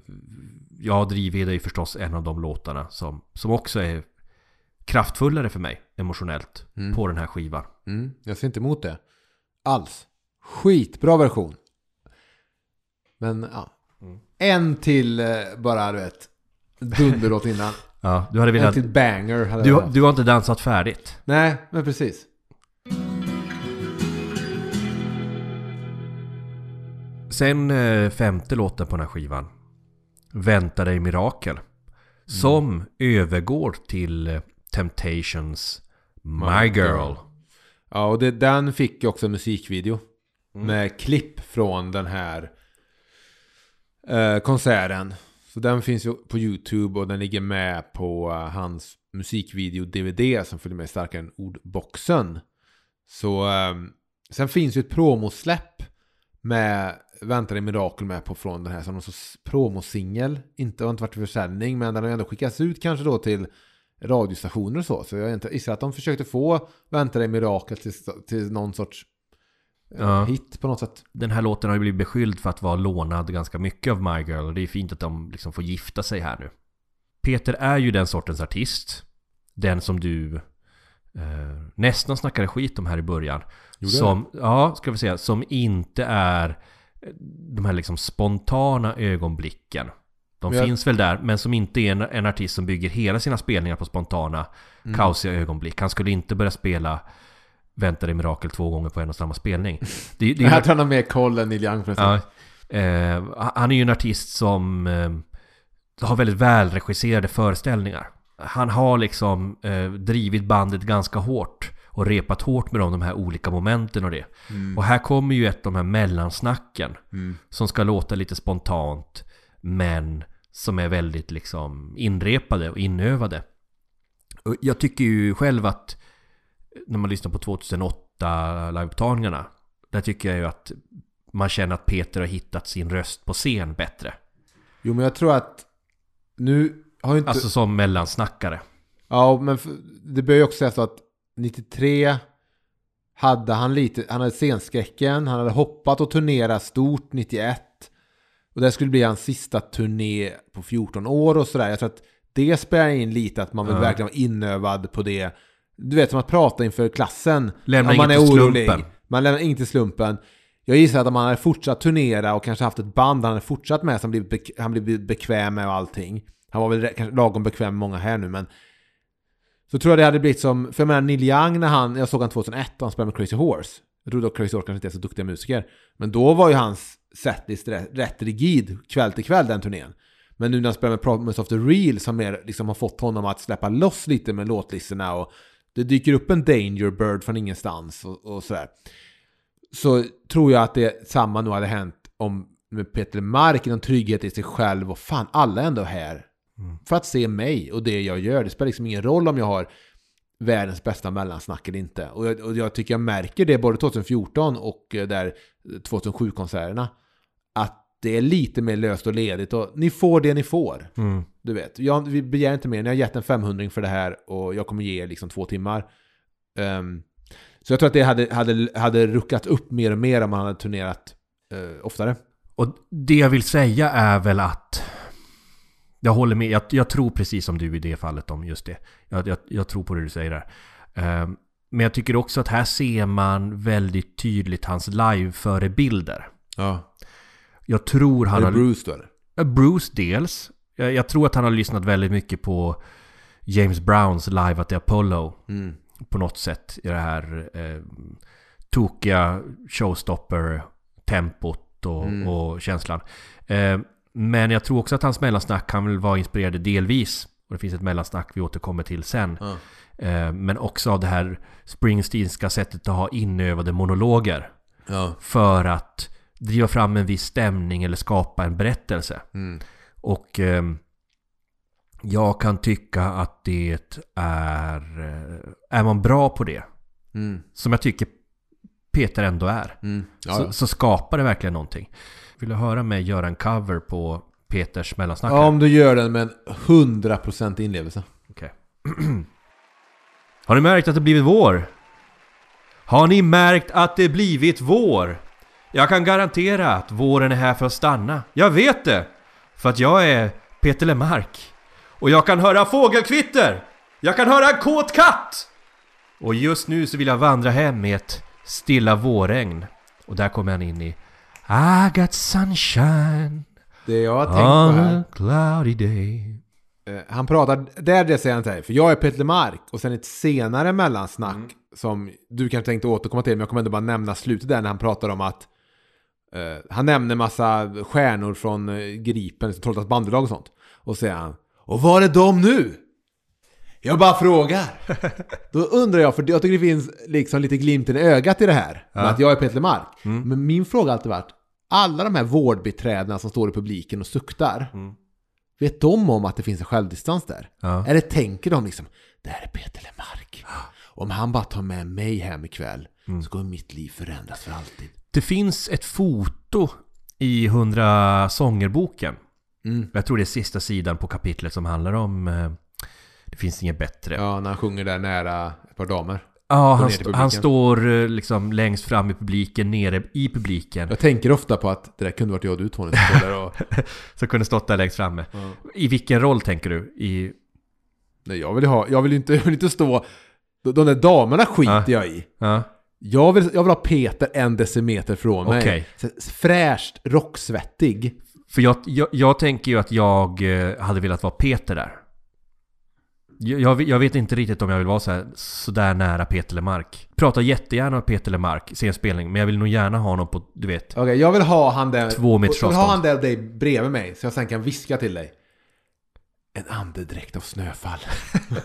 ja, Drivved är ju förstås en av de låtarna som, som också är kraftfullare för mig emotionellt Mm. på den här skivan. Mm, jag ser inte emot det. Alls. Skitbra version. Men ja. Mm. En till eh, bara, du vet. Dunderlåt innan. Ja, du hade En velat... till banger. Hade Du, jag du har inte dansat färdigt. Nej, men precis. Sen eh, femte låten på den här skivan. Vänta dig mirakel. Som övergår till eh, Temptations My. Girl. Ja, och det, den fick ju också en musikvideo. Mm. Med klipp från den här eh, konserten. Så den finns ju på YouTube och den ligger med på eh, hans musikvideo-DVD som följer med starkare än ordboxen. Så eh, sen finns ju ett promosläpp med Väntar i mirakel med på från den här som någon sorts promosingel. Inte har inte varit i försäljning men den har ändå skickats ut kanske då till radiostationer och så. Så jag gissar att de försökte få Väntar i mirakel till, till någon sorts Ja. hit på något sätt. Den här låten har ju blivit beskylld för att vara lånad ganska mycket av My Girl. Och det är fint att de liksom får gifta sig här nu. Peter är ju den sortens artist. Den som du eh, nästan snackade skit om här i början. Gjorde som, ja, ska vi säga, som inte är eh, de här liksom spontana ögonblicken. De jag- finns väl där, men som inte är en, en artist som bygger hela sina spelningar på spontana, Mm. kaosiga ögonblick. Han skulle inte börja spela Vänta dig mirakel två gånger på en och samma spelning. Det, det, Jag tror han har mer koll än Neil Young. Ja, eh, han är ju en artist som eh, har väldigt välregisserade föreställningar. Han har liksom eh, drivit bandet ganska hårt och repat hårt med dem, de här olika momenten och det. Och här kommer ju ett av de här mellansnacken Mm. som ska låta lite spontant men som är väldigt liksom inrepade och inövade. Och jag tycker ju själv att när man lyssnar på 2008 liveupptagningarna där tycker jag ju att man känner att Peter har hittat sin röst på scen bättre. Jo, men jag tror att nu har ju inte... Alltså som mellansnackare. Ja, men det bör ju också sägas att 93 hade han lite, han hade scenskräcken, han hade hoppat och turnerat stort 91. Och det skulle bli hans sista turné på 14 år och sådär. Jag tror att det spelar in lite att man vill Ja. verkligen vara inövad på det. Du vet som att prata inför klassen. Lämna Om man är orolig. slumpen. Man lämnar inget till slumpen. Jag gissar att om han hade fortsatt turnera och kanske haft ett band han hade fortsatt med som han blivit bekväm med och allting. Han var väl kanske lagom bekväm med många här nu men så tror jag det hade blivit som, för jag menar Neil Young när han, jag såg han 2001 och han spelade med Crazy Horse. Jag tror dock Crazy Horse kanske inte är så duktiga musiker. Men då var ju hans setlist rätt, rätt rigid kväll till kväll den turnén. Men nu när han spelar med Promise of the Real som mer, liksom har fått honom att släppa loss lite med låtlistorna och det dyker upp en Danger Bird från ingenstans och, och sådär. Så tror jag att det samma nog hade hänt om med Peter Mark, någon trygghet i sig själv och fan alla är ändå här. För att se mig och det jag gör. Det spelar liksom ingen roll om jag har världens bästa mellansnack eller inte. Och jag, och jag tycker jag märker det både 2014 och eh, där 2007-konserterna. Det är lite mer löst och ledigt och ni får det ni får. Mm. Du vet, jag, vi begär inte mer. Ni har gett en 500 för det här och jag kommer ge er liksom två timmar. Ehm, så jag tror att det hade, hade, hade ruckat upp mer och mer om man hade turnerat eh, oftare. Och det jag vill säga är väl att jag håller med, jag, jag tror precis som du i det fallet om just det. Jag, jag, jag tror på det du säger där. Ehm, men jag tycker också att här ser man väldigt tydligt hans live-förebilder. Ja. Jag tror han har... Bruce då eller? Ja, Bruce dels. Jag, jag tror att han har lyssnat väldigt mycket på James Browns Live at the Apollo. Mm. På något sätt i det här eh, tokiga showstopper-tempot och, Mm. och känslan. Eh, men jag tror också att hans mellansnack kan väl vara inspirerade delvis. Och det finns ett mellansnack vi återkommer till sen. Eh, men också av det här Springsteenska sättet att ha inövade monologer. För att driva fram en viss stämning eller skapa en berättelse. Mm. Och ehm, jag kan tycka att det är... eh, Är man bra på det, Mm. som jag tycker Peter ändå är, Mm. Ja, så, ja. så skapar det verkligen någonting. Vill du höra mig göra en cover på Peters mellansnack Ja, om du gör den med en 100% inlevelse. Okej. Har ni märkt att det blivit vår? Har ni märkt att det blivit vår? Jag kan garantera att våren är här för att stanna. Jag vet det! För att jag är Peter Lemark. Och jag kan höra fågelkvitter! Jag kan höra en kåt katt! Och just nu så vill jag vandra hem med ett stilla vårregn. Och där kommer han in i I got sunshine Det jag har tänkt på on här. a cloudy day. Eh, Han pratar, där det säger han till dig, för jag är Peter Mark och sen ett senare mellansnack Mm. som du kanske tänkte återkomma till, men jag kommer ändå bara nämna slutet där när han pratar om att eh, han nämner massa stjärnor från uh, Gripen, Trollhättas bandelag och sånt. Och säger han, och var är de nu? Jag bara frågar. Då undrar jag, för jag tycker det finns liksom lite glimten i ögat i det här. Med att jag är Peter Mark. Mm. Men min fråga har alltid varit, alla de här vårdbiträdena som står i publiken och suktar. Mm. Vet de om att det finns en självdistans där? Ja. Eller tänker de liksom, det här är Peter Lemark. Om han bara tar med mig hem ikväll Mm. så kommer mitt liv förändras för alltid. Det finns ett foto i 100 sångerboken. Mm. Jag tror det är sista sidan på kapitlet som handlar om eh, Det finns inget bättre. Ja, Ja, när han sjunger där nära ett par damer. han, ner till st- han står eh, liksom längst fram i publiken, nere i publiken. Jag tänker ofta på att det där kunde varit jag och du Tony som där och... Som kunde stått där längst framme. Ja. I vilken roll tänker du? I... Nej, jag vill ju ha, jag vill inte, jag vill inte stå... De där damerna skiter Ja. jag i. Ja, Jag vill, jag vill ha Peter en decimeter från mig. Okej. Fräscht, rocksvettig. för jag, jag, jag tänker ju att jag eh, hade velat vara Peter där. Jag, jag, vet inte riktigt om jag vill vara så, här, så där nära Peter Lemark. Pratar jättegärna med Peter Lemark, se en spelning, men jag vill nog gärna ha honom på, du vet, Okej, jag vill ha han där... Två meters Jag vill ha avstånd. han där dig bredvid mig, så jag sen kan viska till dig. En andedräkt av snöfall.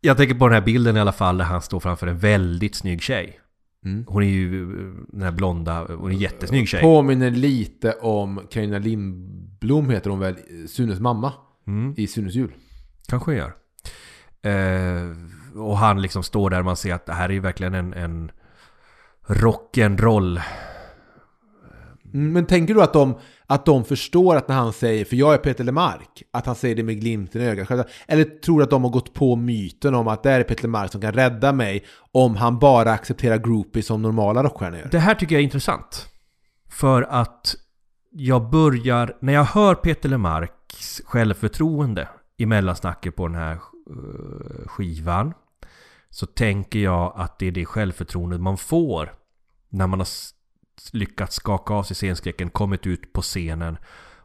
Jag tänker på den här bilden i alla fall där han står framför en väldigt snygg tjej. Mm. Hon är ju eh, den här blonda, hon är en jättesnygg tjej. Påminner lite om Carina Lindblom heter hon väl, Sunes mamma Mm, i Sunes jul. kanske gör. Eh, och han liksom står där och man ser att det här är ju verkligen en, en rock'n'roll. Mm, Men tänker du att de, att de förstår att när han säger, för jag är Peter Lemark, att han säger det med glimten i ögat? Eller tror att de har gått på myten om att det är Peter Lemark som kan rädda mig om han bara accepterar groupies som normala rockstjärnor gör? Det här tycker jag är intressant. För att jag börjar, när jag hör Peter Lemarks självförtroende i mellansnacket på den här eh, skivan så tänker jag att det är det självförtroendet man får när man har lyckats skaka av sig scenskräcken, kommit ut på scenen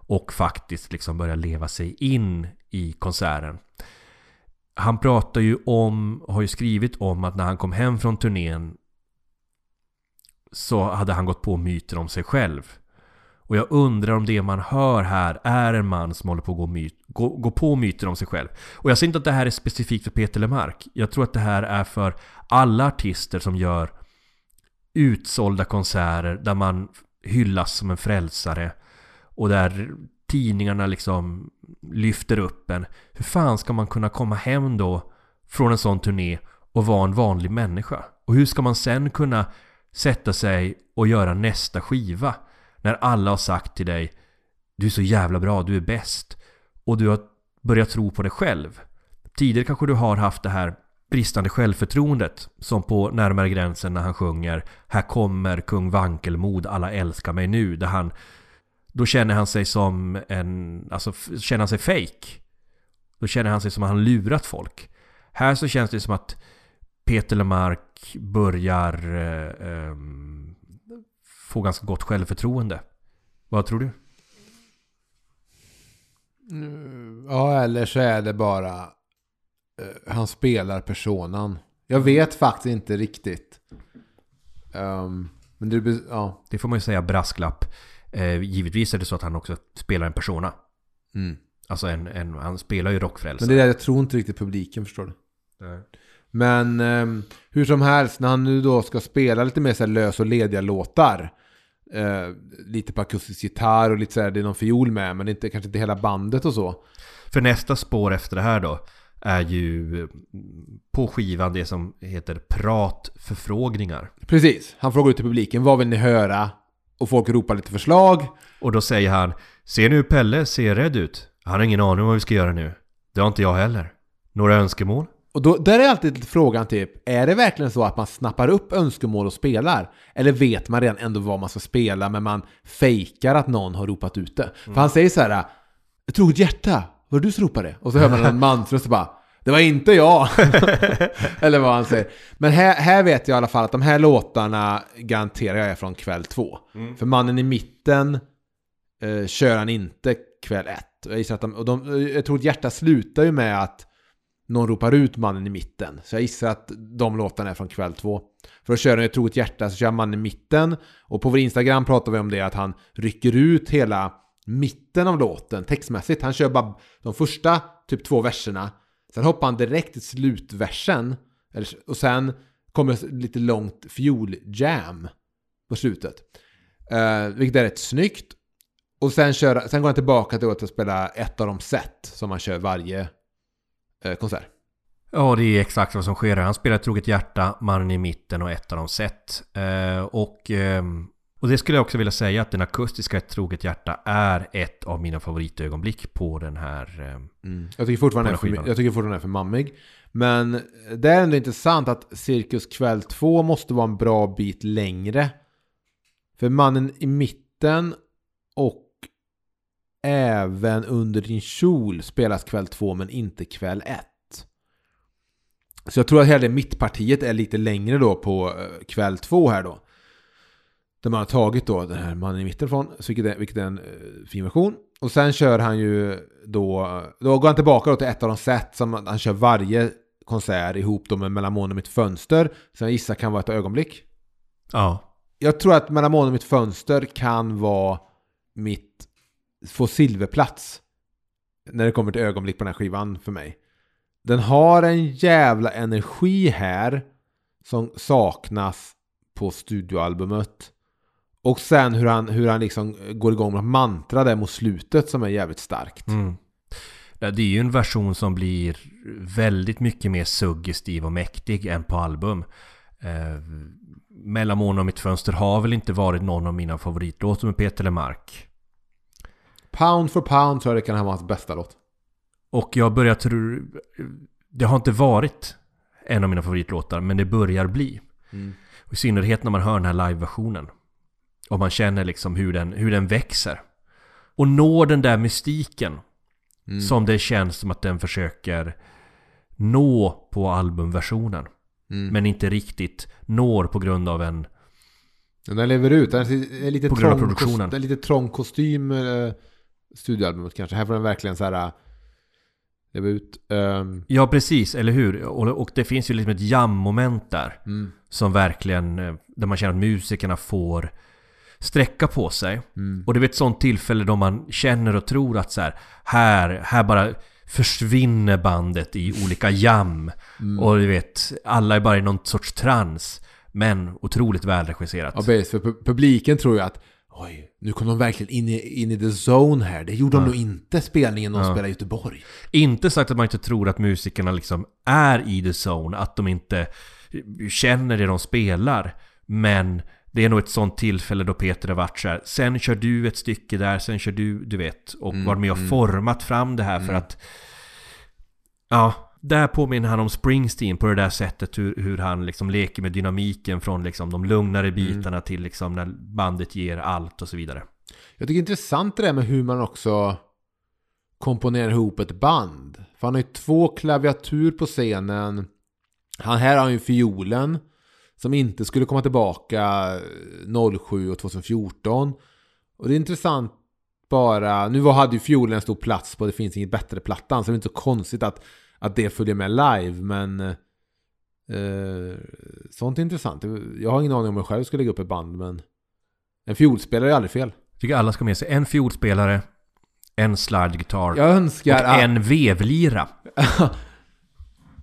och faktiskt liksom börja leva sig in i konserten. Han pratar ju om, har ju skrivit om att när han kom hem från turnén så hade han gått på myter om sig själv. Och jag undrar om det man hör här är en man som håller på att gå, myt, gå, gå på myter om sig själv. Och jag säger inte att det här är specifikt för Peter Lemark. Jag tror att det här är för alla artister som gör utsålda konserter där man hyllas som en frälsare och där tidningarna liksom lyfter upp en. Hur fan ska man kunna komma hem då från en sån turné och vara en vanlig människa? Och hur ska man sen kunna sätta sig och göra nästa skiva när alla har sagt till dig Du är så jävla bra, du är bäst och du har börjat tro på dig själv. Tidigare kanske du har haft det här bristande självförtroendet som på närmare gränsen när han sjunger Här kommer kung Vankelmod, alla älskar mig nu där han då känner han sig som en, alltså känner han sig fake. Då känner han sig som att han lurat folk. Här så känns det som att Peter Lemark börjar eh, eh, få ganska gott självförtroende. Vad tror du? Ja, eller så är det bara han spelar personan. Jag vet faktiskt inte riktigt. Ehm, men det, be- ja. Det får man ju säga brasklapp. Eh, givetvis är det så att han också spelar en persona. Mm. Alltså en, en han spelar ju Men rockfrälsare. det är det jag tror inte riktigt publiken förstår det. Men ehm, hur som helst, när han nu då ska spela lite mer så här lös och lediga låtar. Eh, lite på akustisk gitarr och lite så här, det är någon fiol med, men inte, kanske inte hela bandet och så. För nästa spår efter det här då är ju mm, på skivan det som heter pratförfrågningar. Precis, han frågar ut till publiken, vad vill ni höra? Och folk ropar lite förslag. Och då säger han Ser nu Pelle ser rädd ut? Han har ingen aning om vad vi ska göra nu. Det har inte jag heller. Några önskemål? Och då, där är alltid frågan typ, är det verkligen så att man snappar upp önskemål och spelar? Eller vet man redan ändå vad man ska spela men man fejkar att någon har ropat ut det? För han säger så här, ett troget hjärta, var det du som ropade? Och så hör man en mansröst och bara, det var inte jag! Eller vad han säger. Men här, här vet jag i alla fall att de här låtarna garanterar jag är från kväll två. För mannen i mitten eh, kör han inte kväll ett. Jag, gissar att de, och de, jag tror att hjärta slutar ju med att någon ropar ut mannen i mitten. Så jag gissar att de låtarna är från kväll två. För att köra ett troget hjärta så kör mannen i mitten. Och på vår Instagram pratar vi om det att han rycker ut hela mitten av låten textmässigt. Han kör bara de första typ två verserna. Sen hoppar han direkt till slutversen. Och sen kommer lite långt fjol-jam på slutet. Uh, vilket är rätt snyggt. Och sen, kör, sen går han tillbaka till att spela ett av de set som han kör varje uh, konsert. Ja, det är exakt vad som sker. Han spelar Troget Hjärta, Mannen i mitten och ett av de set. Uh, och, um och det skulle jag också vilja säga att den akustiska Ett Troget Hjärta är ett av mina favoritögonblick på den här. ehm, Jag tycker fortfarande På är för, jag tycker fortfarande är för mammig. Men det är ändå intressant att Cirkus kväll 2 måste vara en bra bit längre. För mannen i mitten och även under din kjol spelas kväll 2 men inte kväll 1. Så jag tror att hela det mittpartiet är lite längre då på eh, kväll 2 här då. Där man har tagit då den här mannen i mitten från, så vilket är, vilket är en eh, fin version. Och sen kör han ju då, då går han tillbaka då till ett av de set som han kör varje konsert ihop då med Mellan månen och mitt fönster. Som jag gissar kan vara ett ögonblick. ja, Jag tror att Mellan månen och mitt fönster kan vara mitt, få silverplats. När det kommer till ögonblick på den här skivan för mig. Den har en jävla energi här som saknas på studioalbumet. Och sen hur han, hur han liksom går igång med mantra där mot slutet som är jävligt starkt. Mm. Ja, Det är ju en version som blir väldigt mycket mer suggestiv och mäktig än på album. Eh, Mellan månen och mitt fönster har väl inte varit någon av mina favoritlåtar med Peter Lemark. Pound for pound tror jag det kan vara hans bästa låt. Och jag börjar tro... Det har inte varit en av mina favoritlåtar, men det börjar bli. Och I synnerhet när man hör den här live-versionen. Och man känner liksom hur den, hur den växer. Och når den där mystiken. Som det känns som att den försöker nå på albumversionen. Men inte riktigt når på grund av en... Den lever ut. Den är lite På trång, produktionen. kos- det är lite trång kostym. Eh, studioalbumet kanske. Här får den verkligen så här... ehm, Ja, precis, eller hur? Och, och det finns ju liksom ett jam-moment där. mm, Som verkligen, eh, där man känner att musikerna får sträcka på sig. mm. Och det är ett sånt tillfälle då man känner och tror att så här, här, här bara försvinner bandet i olika jam. Mm. Och du vet, alla är bara i någon sorts trans. Men otroligt välregisserat. Ja, precis. För pu- publiken tror ju att oj, nu kom de verkligen in i, in i the zone här. Det gjorde de nog inte spelningen de spelade i Göteborg. Inte sagt att man inte tror att musikerna liksom är i the zone, att de inte känner det de spelar. Men det är nog ett sånt tillfälle då Peter har varit så här. Sen kör du ett stycke där, sen kör du, du vet. Och varit med och format fram det här för att... Ja, där påminner han om Springsteen på det där sättet hur, hur han liksom leker med dynamiken från liksom de lugnare bitarna till liksom när bandet ger allt och så vidare. Jag tycker det är intressant det där med hur man också komponerar ihop ett band. För han har ju två klaviatur på scenen. Han här har han ju fiolen. Som inte skulle komma tillbaka 07 och 2014. Och det är intressant bara, nu hade ju fiolen en stor plats på Det finns inget bättre-plattan. Så det är inte så konstigt att, att det följer med live. Men eh, sånt är intressant. Jag har ingen aning om jag själv ska lägga upp ett band. Men en fiolspelare är aldrig fel. Tycker alla ska med sig en fiolspelare, en slide-gitarr Jag och en vevlira.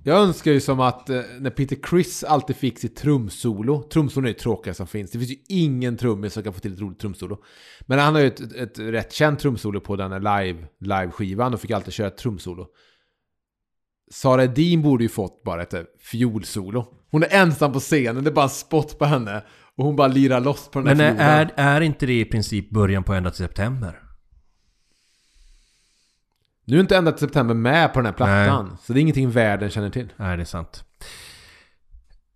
Jag önskar ju som att eh, när Peter Criss alltid fick sitt trumsolo. Trumsolo är det tråkiga som finns. Det finns ju ingen trummis som kan få till ett roligt trumsolo. Men han har ju ett, ett, ett rätt känt trumsolo på den här live, live-skivan och fick alltid köra ett trumsolo. Sara Edin borde ju fått bara ett eh, fiolsolo. Hon är ensam på scenen, det är bara en spot på henne. Och hon bara lirar loss på den Men här är, floden. är, är inte det i princip början på ända till september? Nu är inte ända till september med på den här plattan. Så det är ingenting världen känner till. Nej, det är sant.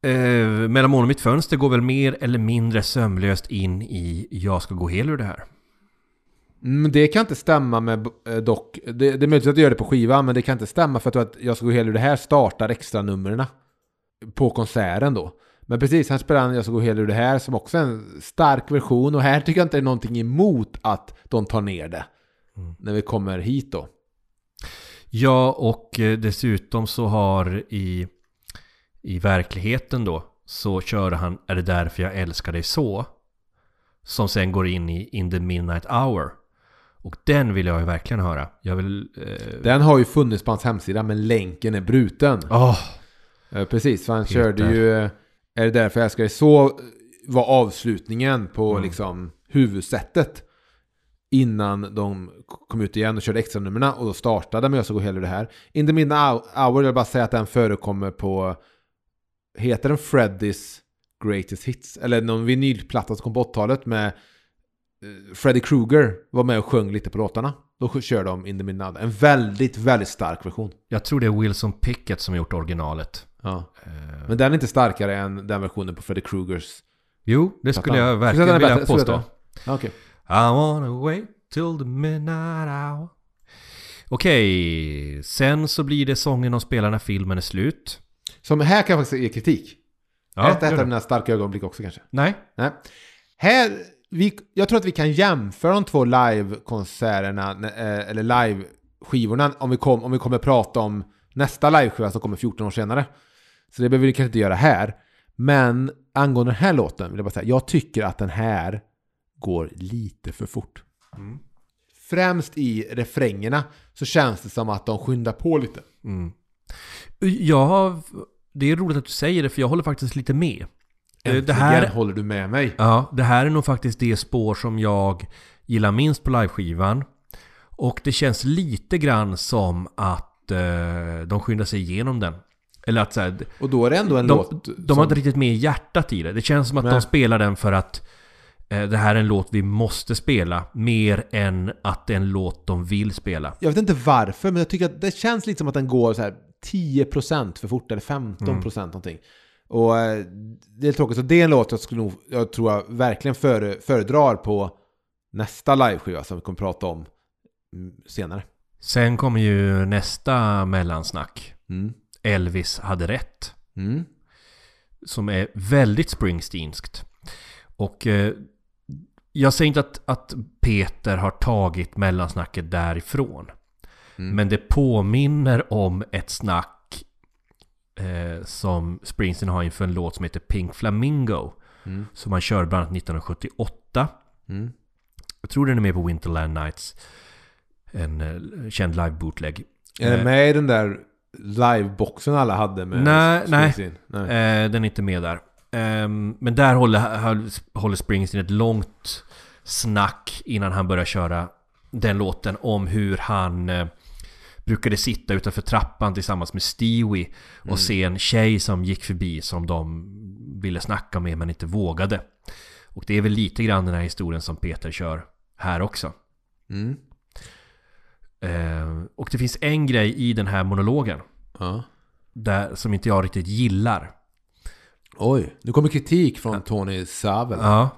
Eh, mellan mål och mitt fönster går väl mer eller mindre sömlöst in i Jag ska gå hel ur det här. Mm, det kan inte stämma med eh, dock. Det, det är möjligt att jag gör det på skivan, men det kan inte stämma för att, att jag ska gå hel ur det här startar extra numren på konserten då. Men precis, här spelar han Jag ska gå hel ur det här som också är en stark version och här tycker jag inte det är någonting emot att de tar ner det. När vi kommer hit då. Ja, och eh, dessutom så har i, i verkligheten då så kör han Är det därför jag älskar dig så? Som sen går in i In the Midnight Hour. Och den vill jag ju verkligen höra. Jag vill... Eh, Den har ju funnits på hans hemsida, men länken är bruten. Eh, Precis, för han Peter. körde ju eh, Är det därför jag älskar dig så var avslutningen på Mm. liksom huvudsättet innan de kom ut igen och körde extra nummerna och då startade med gå hela det här. In the midnight hour, jag vill bara säga att den förekommer på heter den Freddys Greatest Hits? Eller någon vinylplatta som kom på 80-talet med eh, Freddy Krueger var med och sjöng lite på låtarna. Då kör de In the midnight. En väldigt, väldigt stark version. Jag tror det är Wilson Pickett som gjort originalet. Ja. Eh, Men den är inte starkare än den versionen på Freddy Krugers. jo, det skulle jag verkligen vilja påstå. Okej. I wanna wait till the midnight hour. Okej, sen så blir det sången de spelar när filmen är slut. Som här kan jag faktiskt ge kritik. Ja, ett ett av dina starka ögonblick också kanske. Nej, Nej. Här, vi, jag tror att vi kan jämföra de två livekonserterna, eh, eller live-skivorna, om vi, kom, om vi kommer prata om nästa liveskiva som kommer 14 år senare. Så det behöver vi kanske inte göra här. Men angående den här låten vill jag bara säga, jag tycker att den här går lite för fort. Mm. Främst i refrängerna så känns det som att de skyndar på lite. Mm. Ja, det är roligt att du säger det för jag håller faktiskt lite med. Eh, Det Äntligen här, håller du med mig. ja, det här är nog faktiskt det spår som jag gillar minst på liveskivan. Och det känns lite grann som att eh, de skyndar sig igenom den. Eller att så här, Och då är det ändå en de, låt de som- har inte riktigt med hjärtat i det. Det känns som att Nej. de spelar den för att eh, det här är en låt vi måste spela. Mer än att det är en låt de vill spela. Jag vet inte varför, men jag tycker att det känns lite som att den går så här 10% för fort, eller 15% någonting. Och eh, det är tråkigt, så det är en låt jag skulle nog, jag tror jag verkligen före, föredrar på nästa liveskiva som vi kommer prata om mm, senare. Sen kommer ju nästa mellansnack. Mm. Elvis hade rätt. Mm. Som är väldigt Springsteenskt. Och eh, jag säger inte att, att Peter har tagit mellansnacket därifrån. Mm. Men det påminner om ett snack eh, som Springsteen har inför en låt som heter Pink Flamingo. Mm. Som han kör bland annat 1978. Mm. Jag tror den är med på Winterland Nights. En eh, känd live bootleg. Är den med i den där liveboxen alla hade med Nej, nej. Springsteen? nej. Eh, den är inte med där. Ehm, men där håller, håller Springsteen ett långt snack innan han börjar köra den låten om hur han eh, brukade sitta utanför trappan tillsammans med Stewie och se en tjej som gick förbi som de ville snacka med men inte vågade. Och det är väl lite grann den här historien som Peter kör här också. Mm. Eh, och det finns en grej i den här monologen Ja. där, som inte jag riktigt gillar. Oj, nu kommer kritik från Tony Savel. Ja.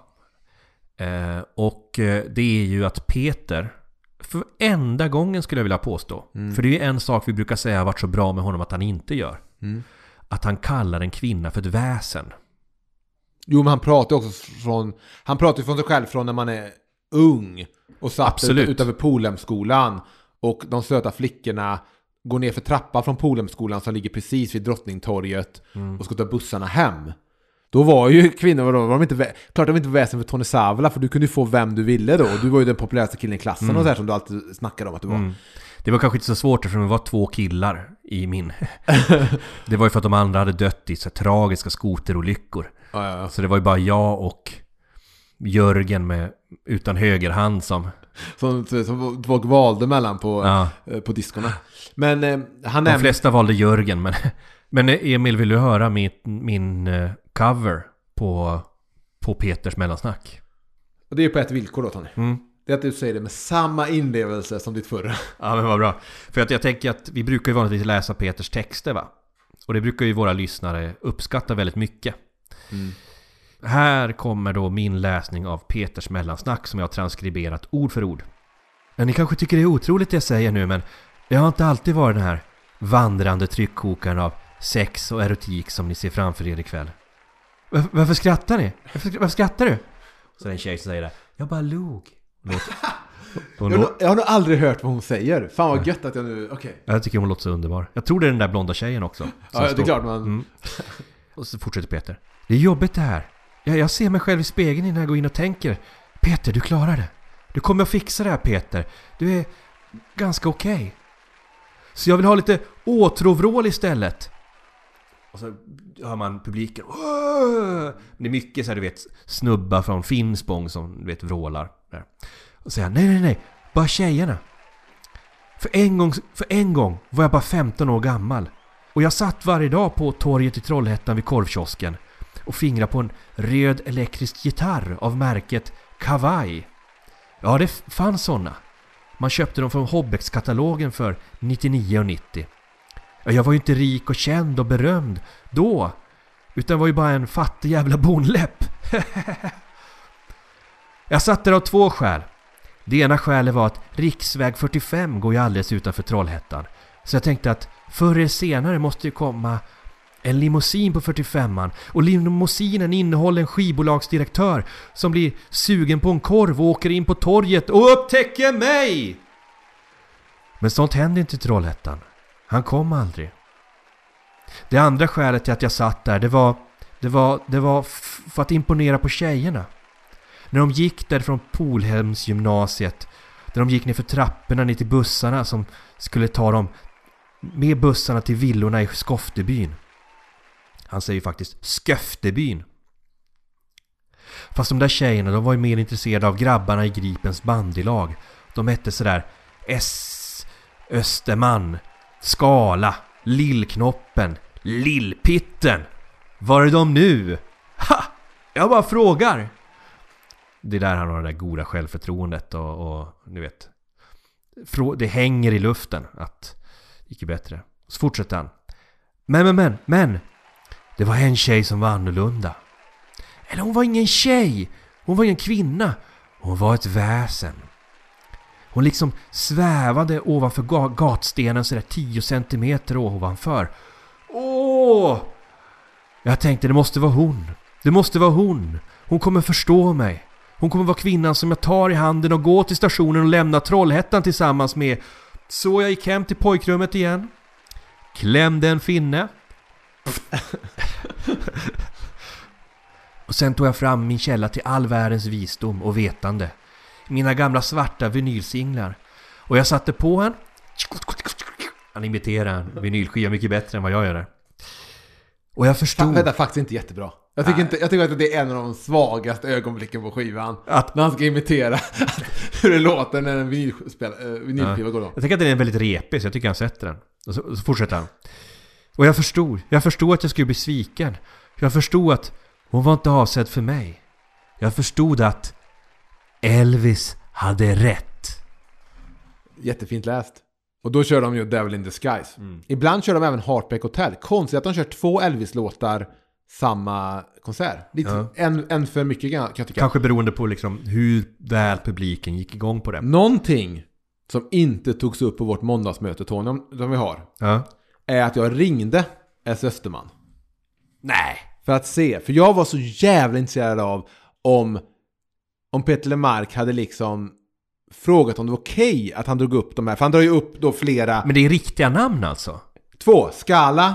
Eh, och eh, det är ju att Peter, för enda gången skulle jag vilja påstå, för det är ju en sak vi brukar säga har varit så bra med honom att han inte gör. Mm. Att han kallar en kvinna för ett väsen. Jo, men han pratar också från... Han pratar från sig själv från när man är ung. Och satt Absolut. ut, utanför Polhemskolan. Och de söta flickorna går ner för trappan från Polhemskolan som ligger precis vid Drottningtorget. Och ska ta bussarna hem. Då var ju kvinnor, vadå, var de inte, klart de inte var väsen för Tony Savla för du kunde ju få vem du ville då. Du var ju den populäraste killen i klassen och så här som du alltid snackade om att du var. Mm. Det var kanske inte så svårt eftersom det var två killar i min... det var ju för att de andra hade dött i så tragiska skoterolyckor. Ja, ja, ja. Så det var ju bara jag och Jörgen med, utan högerhand som... Som, som folk valde mellan på, Ja. eh, på diskorna. Men eh, han De flesta valde Jörgen men... Men Emil, vill du höra min, min eh, cover på, på Peters mellansnack. Och det är på ett villkor då Tony. Mm. Det är att du säger det med samma inlevelse som ditt förra. Ja men vad bra. För att jag tänker att vi brukar ju vanligtvis läsa Peters texter va? Och det brukar ju våra lyssnare uppskatta väldigt mycket. Här kommer då min läsning av Peters mellansnack som jag har transkriberat ord för ord. Ni kanske tycker det är otroligt det jag säger nu men jag har inte alltid varit den här vandrande tryckkokaren av sex och erotik som ni ser framför er ikväll. Varför, varför skrattar ni? Varför, varför skrattar du? Så är en tjej som säger det. Jag bara log. Hon Jag, jag har nog aldrig hört vad hon säger. Fan vad gött att jag nu... Okej. jag tycker hon låter så underbar. Jag tror det är den där blonda tjejen också. Ja, det står- är klart man... Mm. Och så fortsätter Peter. Det är jobbigt det här. Jag, jag ser mig själv i spegeln innan jag går in och tänker. Peter, du klarar det. Du kommer att fixa det här Peter. Du är ganska okej. Så jag vill ha lite åtråvrål istället. Och så hör man publiken. "Åh!" Det är mycket så här, du vet, snubbar från Finspång som du vet vrålar. Där. Och säger nej, nej, nej. Bara tjejerna. För en, gång, för en gång var jag bara 15 år gammal. Och jag satt varje dag på torget i Trollhättan vid korvkiosken och fingra på en röd elektrisk gitarr av märket Kawai. Ja, det fanns sådana. Man köpte dem från Hobbex-katalogen för 99,90. Ja, jag var ju inte rik och känd och berömd då. Utan var ju bara en fattig jävla bonläpp. jag satt där av två skäl. Det ena skälet var att riksväg 45 går ju alldeles utanför Trollhättan. Så jag tänkte att förr eller senare måste det komma en limousin på 45an och limousinen innehåller en skivbolagsdirektör som blir sugen på en korv och åker in på torget och upptäcker mig! Men sånt hände inte i Trollhättan. Han kom aldrig. Det andra skälet till att jag satt där, det var, det var, det var för att imponera på tjejerna. När de gick där från Polhemsgymnasiet, där de gick ner för trapporna ner till bussarna som skulle ta dem med bussarna till villorna i Skoftebyn. Han säger faktiskt Sköftebyn. Fast de där tjejerna, de var ju mer intresserade av grabbarna i Gripens bandylag. De hette sådär S. Österman, Skala, Lillknoppen, Lillpitten. Var är de nu? Ha! Jag bara frågar. Det är där han har det där goda självförtroendet och, och ni vet. Det hänger i luften att det gick ju bättre. Så fortsätter han. Men, men, men, men. Det var en tjej som var annorlunda. Eller hon var ingen tjej. Hon var ingen kvinna. Hon var ett väsen. Hon liksom svävade ovanför gatstenen sådär 10 centimeter ovanför. Åh! Jag tänkte det måste vara hon. Det måste vara hon. Hon kommer förstå mig. Hon kommer vara kvinnan som jag tar i handen och går till stationen och lämnar Trollhättan tillsammans med. Så jag gick hem till pojkrummet igen. Klämde en finne och sen tog jag fram min källa till all världens visdom och vetande. Mina gamla svarta vinylsinglar. Och jag satte på en. Han imiterar en vinylskiva mycket bättre än vad jag gör det. Och jag förstod... vänta, faktiskt inte jättebra. Jag tycker, inte, jag tycker att det är en av de svagaste ögonblicken på skivan. Att- När han ska imitera hur det låter när en äh, vinylskiva går igång. Jag tycker att den är väldigt repig så jag tycker han sätter den. Och så, och så fortsätter han. Och jag förstod. Jag förstod att jag skulle bli sviken. Jag förstod att hon var inte avsedd för mig. Jag förstod att Elvis hade rätt. Jättefint läst. Och då kör de ju Devil in Disguise. Mm. Ibland kör de även Heartbreak Hotel. Konstigt att de kör två Elvis-låtar samma konsert. Lite, Ja. en, en för mycket kan jag tycka. Kanske beroende på liksom hur väl publiken gick igång på det. Någonting som inte togs upp på vårt måndagsmöte, Tony, om- som vi har, Ja. är att jag ringde S. Österman. Nej. För att se. För jag var så jävla intresserad av om, om Peter Lemark hade liksom frågat om det var okej att han drog upp de här. För han drar ju upp då flera. Men det är riktiga namn alltså? Två. Skala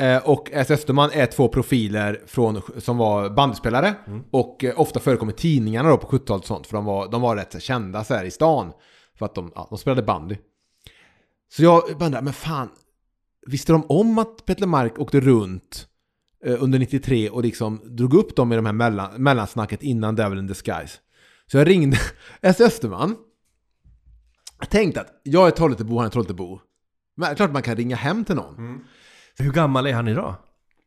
eh, och S. Österman är två profiler från, som var bandspelare. Och eh, ofta förekom i tidningarna då på 70-talet och sånt. För de var, de var rätt så kända så här i stan. För att de, ja, de spelade bandy. Så jag bara undrar, men fan. Visste de om att Peter Mark åkte runt under 93 och liksom drog upp dem i de här mellan, mellansnacket innan Devil in Disguise? Så jag ringde S. Österman. Jag tänkte att jag är Trollhättebo, han är Trollhättebo. Men det är klart man kan ringa hem till någon. Hur gammal är han idag?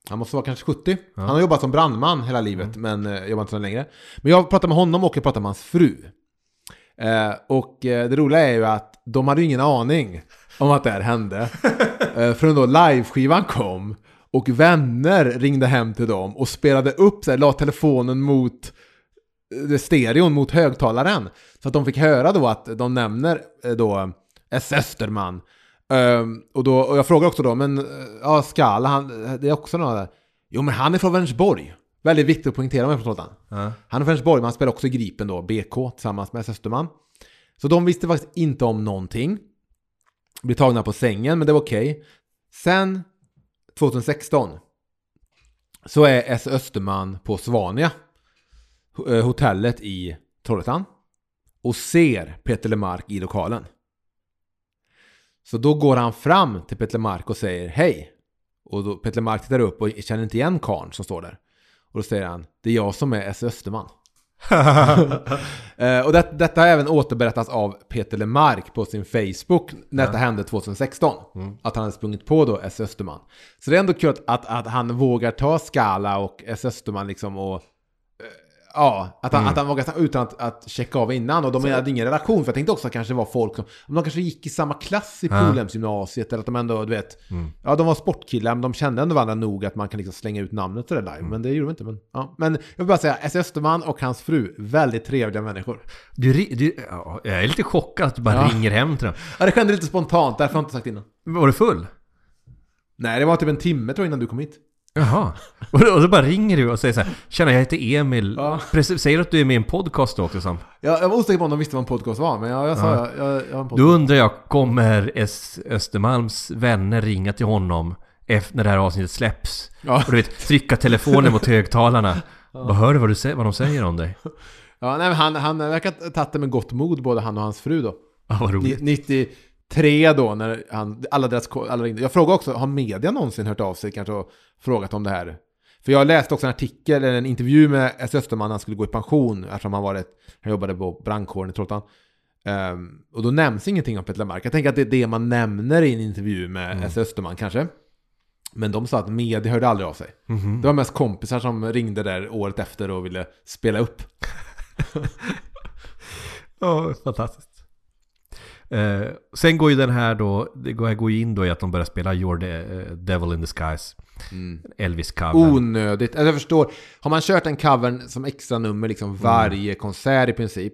Han måste vara kanske 70. Han har jobbat som brandman hela livet, men eh, jobbar inte så längre. Men jag pratade med honom och jag pratade med hans fru. Eh, och eh, det roliga är ju att de hade ju ingen aning om att det här hände. eh, förrän då liveskivan kom. Och vänner ringde hem till dem och spelade upp, så här, la telefonen mot eh, stereon mot högtalaren. Så att de fick höra då att de nämner eh, då S. Österman. Ehm, och, då, och jag frågar också då, men eh, ja, Skala, han, det är också några där. Jo, men han är från Vänersborg. Väldigt viktigt att poängtera om jag förstått han. Ja. Han är från Vänersborg, men han spelar också i Gripen då, BK, tillsammans med S. Österman. Så de visste faktiskt inte om någonting. Blir tagna på sängen, men det var okej. Sen, 2016, så är S. Österman på Svania, eh, hotellet i Trollhättan, och ser Peter Lemark i lokalen. Så då går han fram till Peter Lemark och säger hej. Och då Peter Lemark tittar upp och känner inte igen karln som står där. Och då säger han, det är jag som är S. Österman. Eh, och det, detta har även återberättats av Peter Lemark på sin Facebook när detta hände 2016. Att han hade sprungit på då S. Österman. Så det är ändå kul att, att, att han vågar ta Skala och S. Österman liksom och... Ja, att han, att han vågar ta utan att, att checka av innan. Och de hade ingen relation. För jag tänkte också att det kanske var folk som... Om de kanske gick i samma klass i Polhemsgymnasiet. Eller att de ändå, du vet... Ja, de var sportkillar, men de kände ändå varandra nog att man kan liksom slänga ut namnet sådär live. Men det gjorde de inte. Men, ja. men jag vill bara säga, S. Österman och hans fru, väldigt trevliga människor. Du, du, ja, jag är lite chockad att du bara Ja. ringer hem till dem. Ja, det skedde lite spontant, därför har jag inte sagt innan. Var du full? Nej, det var typ en timme tror jag innan du kom hit. Jaha. Och då, och då bara ringer du och säger så här, Tjena, jag heter Emil. Ja. Säger du att du är med i en podcast då också Sam? Ja, jag var osäker på om de visste vad en podcast var, men jag, jag sa ja. jag, jag, jag. Då undrar jag, kommer S Östermalms vänner ringa till honom när det här avsnittet släpps? Ja. Och du vet, trycka telefonen mot högtalarna. Ja. Och hör du vad, du vad de säger om dig? Ja, nej, han, han verkar ha tagit det med gott mod, både han och hans fru då. Ja, vad roligt. 90, Tre då, när han, alla deras, alla jag frågade också, har media någonsin hört av sig kanske och frågat om det här? För jag läste också en artikel, eller en intervju med S. Österman, han skulle gå i pension eftersom han, var han jobbade på brandkåren i Trollhättan. Um, och då nämns ingenting om Peter Mark. Jag tänker att det är det man nämner i en intervju med mm. S. Österman kanske. Men de sa att media hörde aldrig av sig. Mm -hmm. Det var mest kompisar som ringde där året efter och ville spela upp. Ja, oh, fantastiskt. Eh, sen går ju den här då, det går, går ju in då i att de börjar spela You're the eh, Devil in the Skies. Elvis-covern. Onödigt. Alltså jag förstår, har man kört en covern som extra nummer liksom varje konsert i princip.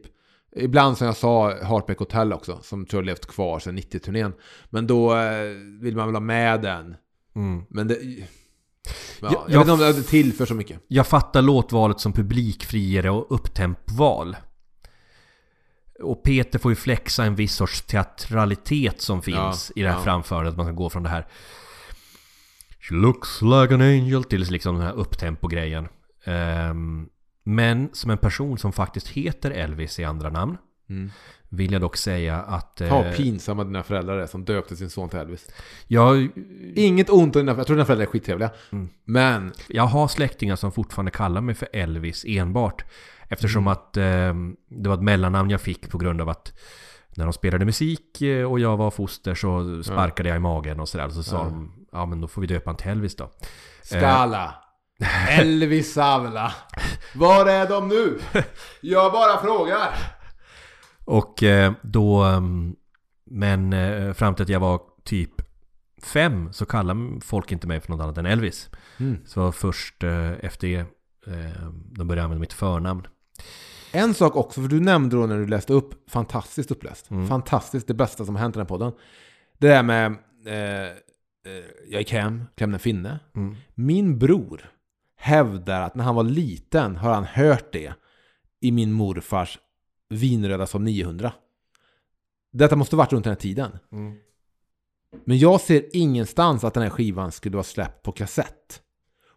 Ibland som jag sa, Heartbreak Hotel också, som tror jag levt kvar sedan 90-turnén. Men då eh, vill man väl ha med den. Mm. Men det... Ja, Ja, jag, jag- vet inte om det tillför så mycket. Jag fattar låtvalet som publikfriare och upptempoval. Och Peter får ju flexa en viss sorts teatralitet som finns Ja, i det här ja. framförandet. Att man ska gå från det här She looks like an angel till liksom den här upptempo-grejen. Ehm, men som en person som faktiskt heter Elvis i andra namn vill jag dock säga att... eh, Ha pinsamma dina föräldrar är som döpte sin son till Elvis. jag, Inget ont om dina Jag tror dina föräldrar är skittrevliga. Men Jag har släktingar som fortfarande kallar mig för Elvis enbart. Eftersom att eh, det var ett mellannamn jag fick på grund av att när de spelade musik eh, och jag var foster så sparkade jag i magen och sådär. Så sa de, ja men då får vi döpa han till Elvis då. Skala. Elvis Savla. Var är de nu? Jag bara frågar. Och eh, då, mm, men eh, fram till att jag var typ fem så kallade folk inte mig för något annat än Elvis. Mm. Så var först eh, efter det eh, de började använda mitt förnamn. En sak också, för du nämnde då när du läste upp, fantastiskt uppläst. Fantastiskt, det bästa som har hänt i den här podden. Det där med, eh, eh, jag gick hem, klämde en finne. Min bror hävdar att när han var liten har han hört det i min morfars vinröda som 900. Detta måste varit runt den här tiden. Men jag ser ingenstans att den här skivan skulle vara släppt på kassett.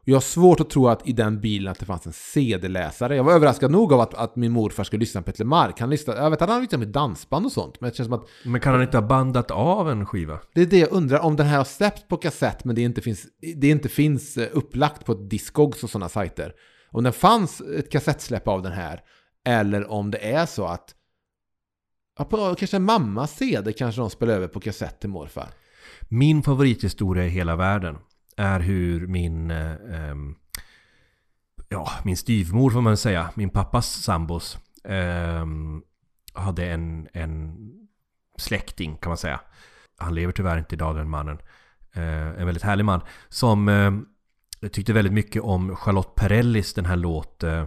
Jag har svårt att tro att i den bilen att det fanns en CD-läsare. Jag var överraskad nog av att, att min morfar skulle lyssna på Peter Mark. Han lyssnade, jag vet att han lyssnade med dansband och sånt. Men det känns som att Men kan han inte ha bandat av en skiva? det är det jag undrar. Om den här har släppts på kassett men det inte finns, det inte finns eh, upplagt på Discogs och sådana sajter. Om det fanns ett kassettsläpp av den här. Eller om det är så att ja, på, kanske mammas CD kanske de spelar över på kassett till morfar. Min favorithistoria i hela världen är hur min... eh, ja, min styvmor får man säga. Min pappas sambos. ehm, hade en, en släkting kan man säga. Han lever tyvärr inte idag den mannen. Eh, en väldigt härlig man. Som eh, tyckte väldigt mycket om Charlotte Perrellis den här låt eh, eh,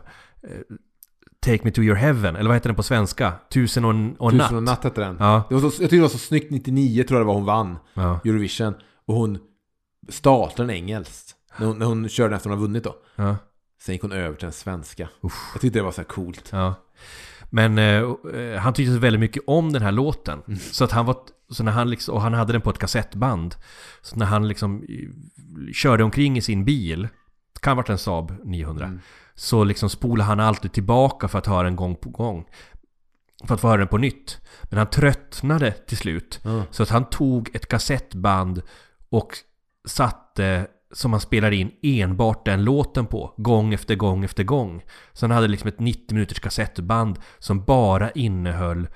Take Me To Your Heaven. Eller vad heter den på svenska? Tusen och och en Tusen och natt. natt hette den. Ja, Det var så, jag tyckte det var så snyggt 99 tror jag det var hon vann ja, Eurovision. Och hon startade den engelskt. När hon, när hon körde efter hon har vunnit då. ja. Sen gick hon över till den svenska. Uff. Jag tyckte det var så här coolt. Ja. Men eh, eh, han tyckte så väldigt mycket om den här låten. Mm. Så att han var... Så när han liksom, och han hade den på ett kassettband. Så när han liksom körde omkring i sin bil, kan ha varit en Saab 900, Mm. så liksom spolade han alltid tillbaka för att höra den gång på gång. För att få höra den på nytt. Men han tröttnade till slut. Ja. Så att han tog ett kassettband och satte som han spelade in enbart den låten på. Gång efter gång efter gång. Så han hade liksom ett 90 minuters kassettband som bara innehöll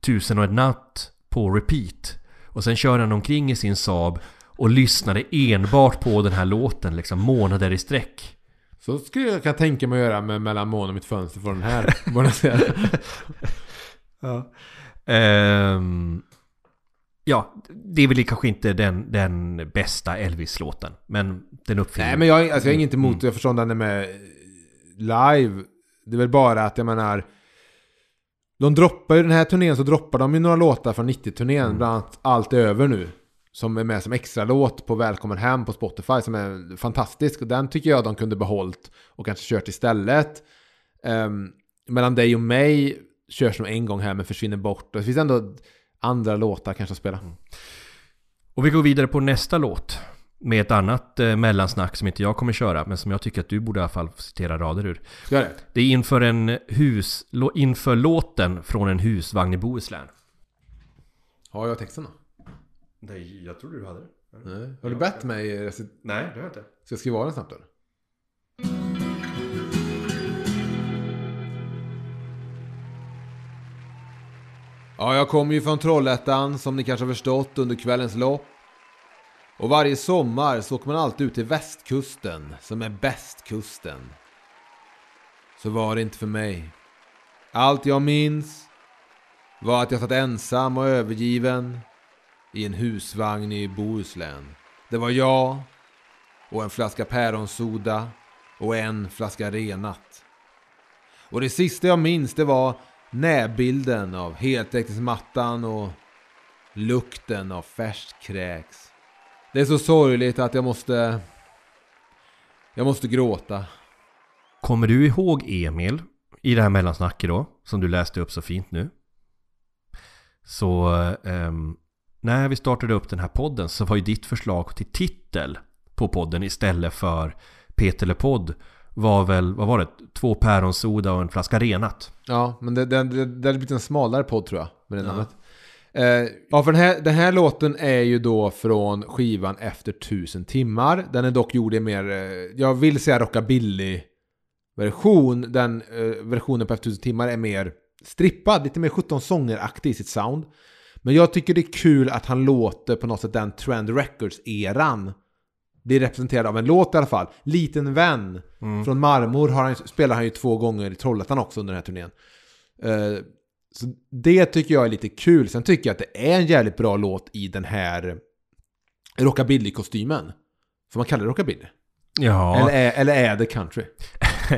Tusen och en natt på repeat. Och sen körde han omkring i sin Saab och lyssnade enbart på den här låten liksom månader i sträck. Så skulle jag kunna tänka mig att göra med mellan mån och mitt fönster från den här. Ja. Ehm, ja, det är väl kanske inte den, den bästa Elvis-låten. Men den uppfyller... Nej men jag, alltså, jag är inget emot Mm. Jag förstår den med live. Det är väl bara att jag menar... De droppar ju den här turnén så droppar de ju några låtar från 90-turnén. Mm. Bland annat Allt är över nu. Som är med som extra låt på Välkommen hem på Spotify. Som är fantastisk. Och den tycker jag de kunde behållit. Och kanske kört istället. Um, mellan dig och mig körs nog en gång här men försvinner bort. Och det finns ändå andra låtar kanske att spela. Och vi går vidare på nästa låt. Med ett annat eh, mellansnack som inte jag kommer köra, men som jag tycker att du borde i alla fall citera rader ur. Jag det? Det är inför en hus... Inför låten från en husvagn i Bohuslän. Har jag texten då? Nej, jag tror du hade det. Nej. Har du bett mig? Nej, det har jag inte. Ska jag skriva av den snabbt eller? Ja, jag kommer ju från Trollhättan som ni kanske har förstått under kvällens lopp. Och varje sommar så åker man alltid ut till västkusten som är bästkusten. Så var det inte för mig. Allt jag minns var att jag satt ensam och övergiven i en husvagn i Bohuslän. Det var jag och en flaska päronsoda och en flaska renat. Och det sista jag minns det var näbilden av heltäckningsmattan och lukten av färskt kräks. Det är så sorgligt att jag måste... Jag måste gråta. Kommer du ihåg Emil i det här mellansnacket då? Som du läste upp så fint nu. Så ehm, när vi startade upp den här podden så var ju ditt förslag till titel på podden istället för Peter Le Podd var väl, vad var det? Två päronsoda och en flaska renat. Ja, men det, det, det, det hade blivit en smalare podd tror jag. Med det Ja. namnet. Eh, ja, för den här, den här låten är ju då från skivan Efter tusen timmar. Den är dock gjord i mer, eh, jag vill säga rockabilly-version. Den eh, versionen på Efter tusen timmar är mer strippad, lite mer 17 sånger-aktig i sitt sound. Men jag tycker det är kul att han låter på något sätt den Trend Records-eran. Det är representerad av en låt i alla fall. Liten vän från Marmor har han, spelar han ju två gånger i Trollhättan också under den här turnén. Eh, så det tycker jag är lite kul. Sen tycker jag att det är en jävligt bra låt i den här rockabilly-kostymen. Får man kalla det rockabilly? Ja, Eller, är, eller är det country?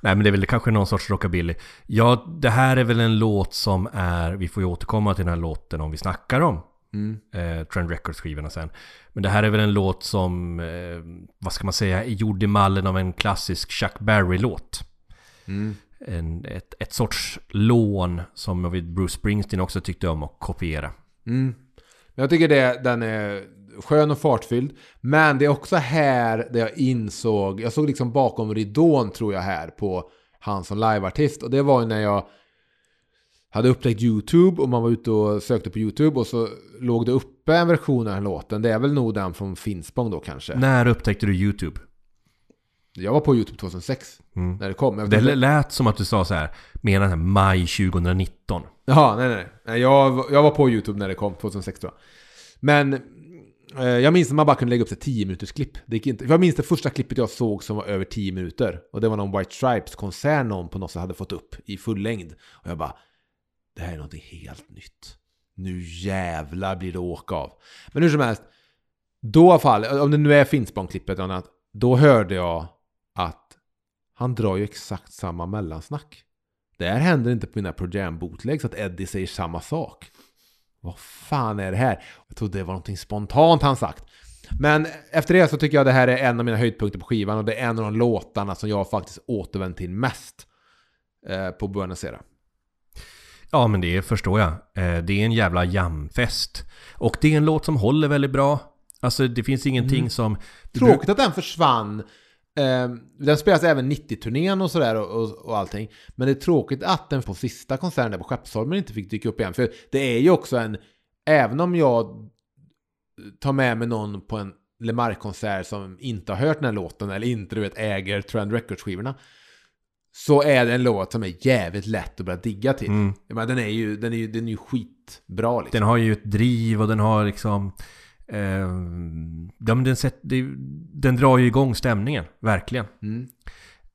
nej men det är väl kanske någon sorts rockabilly. Ja, det här är väl en låt som är, vi får ju återkomma till den här låten om vi snackar om Mm. eh, Trend Records-skivorna sen. Men det här är väl en låt som, eh, vad ska man säga, är gjord i mallen av en klassisk Chuck Berry-låt. Mm. En, ett, ett sorts lån som Bruce Springsteen också tyckte om att kopiera. Mm. Men jag tycker det, den är skön och fartfylld. Men det är också här där jag insåg, jag såg liksom bakom ridån tror jag här på han som liveartist. Och det var ju när jag hade upptäckt YouTube och man var ute och sökte på YouTube och så låg det uppe en version av den här låten. Det är väl nog den från Finspång då kanske. När upptäckte du YouTube? Jag var på YouTube 2006 Mm. när det kom. Jag Det inte- lät som att du sa så här, menar här, maj 2019. Jaha, nej nej. nej jag, jag var på YouTube när det kom, 2006 tror jag. Men Eh, Jag minns att man bara kunde lägga upp sig 10 minuters klipp. Det gick inte. Jag minns det första klippet jag såg som var över 10 minuter. Och det var någon White Stripes-konsert någon på något sätt hade fått upp i full längd. Och jag bara, det här är någonting helt nytt. Nu jävlar blir det åka av. Men hur som helst, då i alla fall, om det nu är Finspång-klippet eller annat, då hörde jag att han drar ju exakt samma mellansnack. Det här händer inte på mina Pro bootlegs att Eddie säger samma sak. Vad fan är det här? Jag trodde det var någonting spontant han sagt. Men efter det så tycker jag det här är en av mina höjdpunkter på skivan och det är en av de låtarna som jag faktiskt återvänt till mest eh, på Buenos Aires. Ja, men det förstår jag. Eh, Det är en jävla jamfest. Och det är en låt som håller väldigt bra. Alltså det finns ingenting som... det Tråkigt att den försvann. Eh, den spelas även 90-turnén och sådär och, och, och allting. Men det är tråkigt att den på sista konserten där på Skeppsholmen inte fick dyka upp igen. För det är ju också en... Även om jag tar med mig någon på en LeMar-konsert som inte har hört den här låten eller inte du vet äger Trend Records-skivorna. Så är det en låt som är jävligt lätt att börja digga till. Mm. Jag menar, den är ju, den är ju, den är ju skitbra liksom. Den har ju ett driv och den har liksom... Eh, den, det, den drar ju igång stämningen, verkligen. Mm.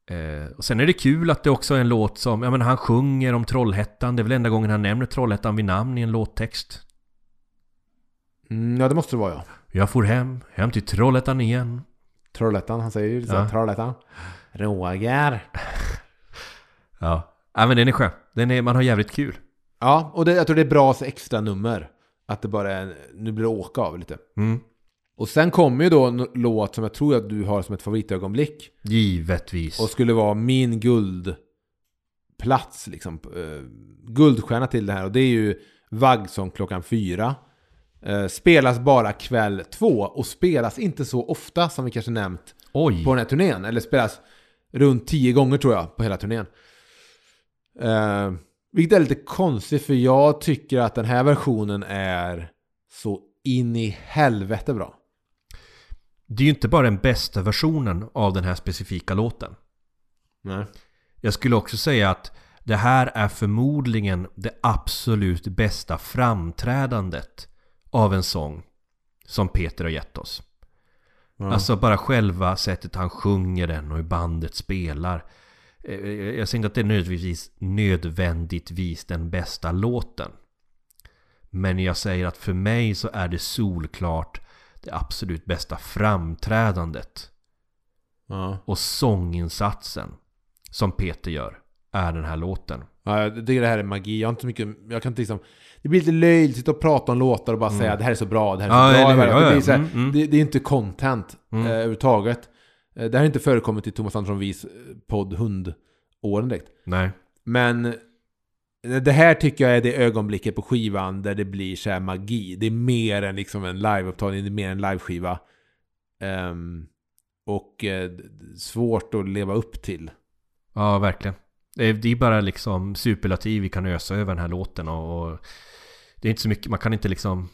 Eh, och sen är det kul att det också är en låt som... Ja men han sjunger om Trollhättan. Det är väl enda gången han nämner Trollhättan vid namn i en låttext. Mm, ja, det måste det vara ja. Jag for hem, hem till Trollhättan igen. Trollhättan, han säger ju så. Ja. Trollhättan. Roger. Ja. Ja men den är skön. Den är, man har jävligt kul. Ja, och det, jag tror det är bra extra nummer. Att det bara är, nu blir det åka av lite. Mm. Och sen kommer ju då en låt som jag tror att du har som ett favoritögonblick. Givetvis. Och skulle vara min guldplats, liksom. Eh, guldstjärna till det här. Och det är ju Vaggsång klockan fyra. Eh, spelas bara kväll två. Och spelas inte så ofta som vi kanske nämnt Oj! på den här turnén. Eller spelas runt tio gånger tror jag på hela turnén. Eh, vilket är lite konstigt för jag tycker att den här versionen är så in i helvete bra. Det är ju inte bara den bästa versionen av den här specifika låten. Nej. Jag skulle också säga att det här är förmodligen det absolut bästa framträdandet av en sång som Peter har gett oss. Ja. Alltså bara själva sättet han sjunger den och hur bandet spelar. Eh, Jag säger inte att det är nödvändigtvis, nödvändigtvis den bästa låten. Men jag säger att för mig så är det solklart det absolut bästa framträdandet Ja. och sånginsatsen som Peter gör är den här låten. Ja, jag tycker det här är magi. Jag har inte så mycket, jag kan inte liksom... Det blir lite löjligt att prata om låtar och bara säga det här är så bra, det här är så Mm. Ja, bra. det, Ja, blir så här, Mm, mm. Det, det är inte content Mm. eh, överhuvudtaget. Eh, det här har inte förekommit i Thomas Andersson Vis eh, podd Hundåren direkt. Nej. Men eh, det här tycker jag är det ögonblicket på skivan där det blir så här magi. Det är mer än liksom en liveupptagning, det är mer en liveskiva. Ehm, och eh, svårt att leva upp till. Ja, verkligen. Det är, det är bara liksom superlativ vi kan ösa över den här låten och, och det är inte så mycket, man kan inte liksom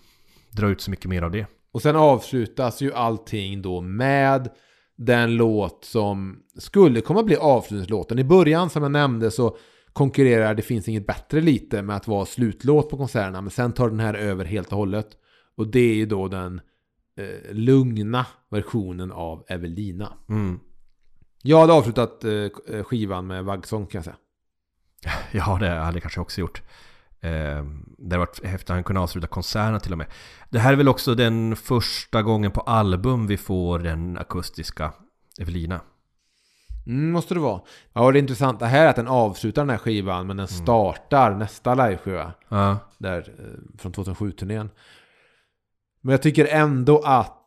dra ut så mycket mer av det. Och sen avslutas ju allting då med den låt som skulle komma bli avslutningslåten. I början som jag nämnde så konkurrerar Det finns inget bättre lite med att vara slutlåt på konserterna. Men sen tar den här över helt och hållet. Och det är ju då den eh, lugna versionen av Evelina. Mm. Jag hade avslutat eh, skivan med vaggsång kan jag säga. Ja, det hade jag kanske också gjort. Eh, det hade varit häftigt att han kunde avsluta konserterna till och med. Det här är väl också den första gången på album vi får den akustiska Evelina. Mm, måste det vara. Ja, och det intressanta här är att den avslutar den här skivan men den startar nästa liveskiva. Ja, där eh, från 2007-turnén. Men jag tycker ändå att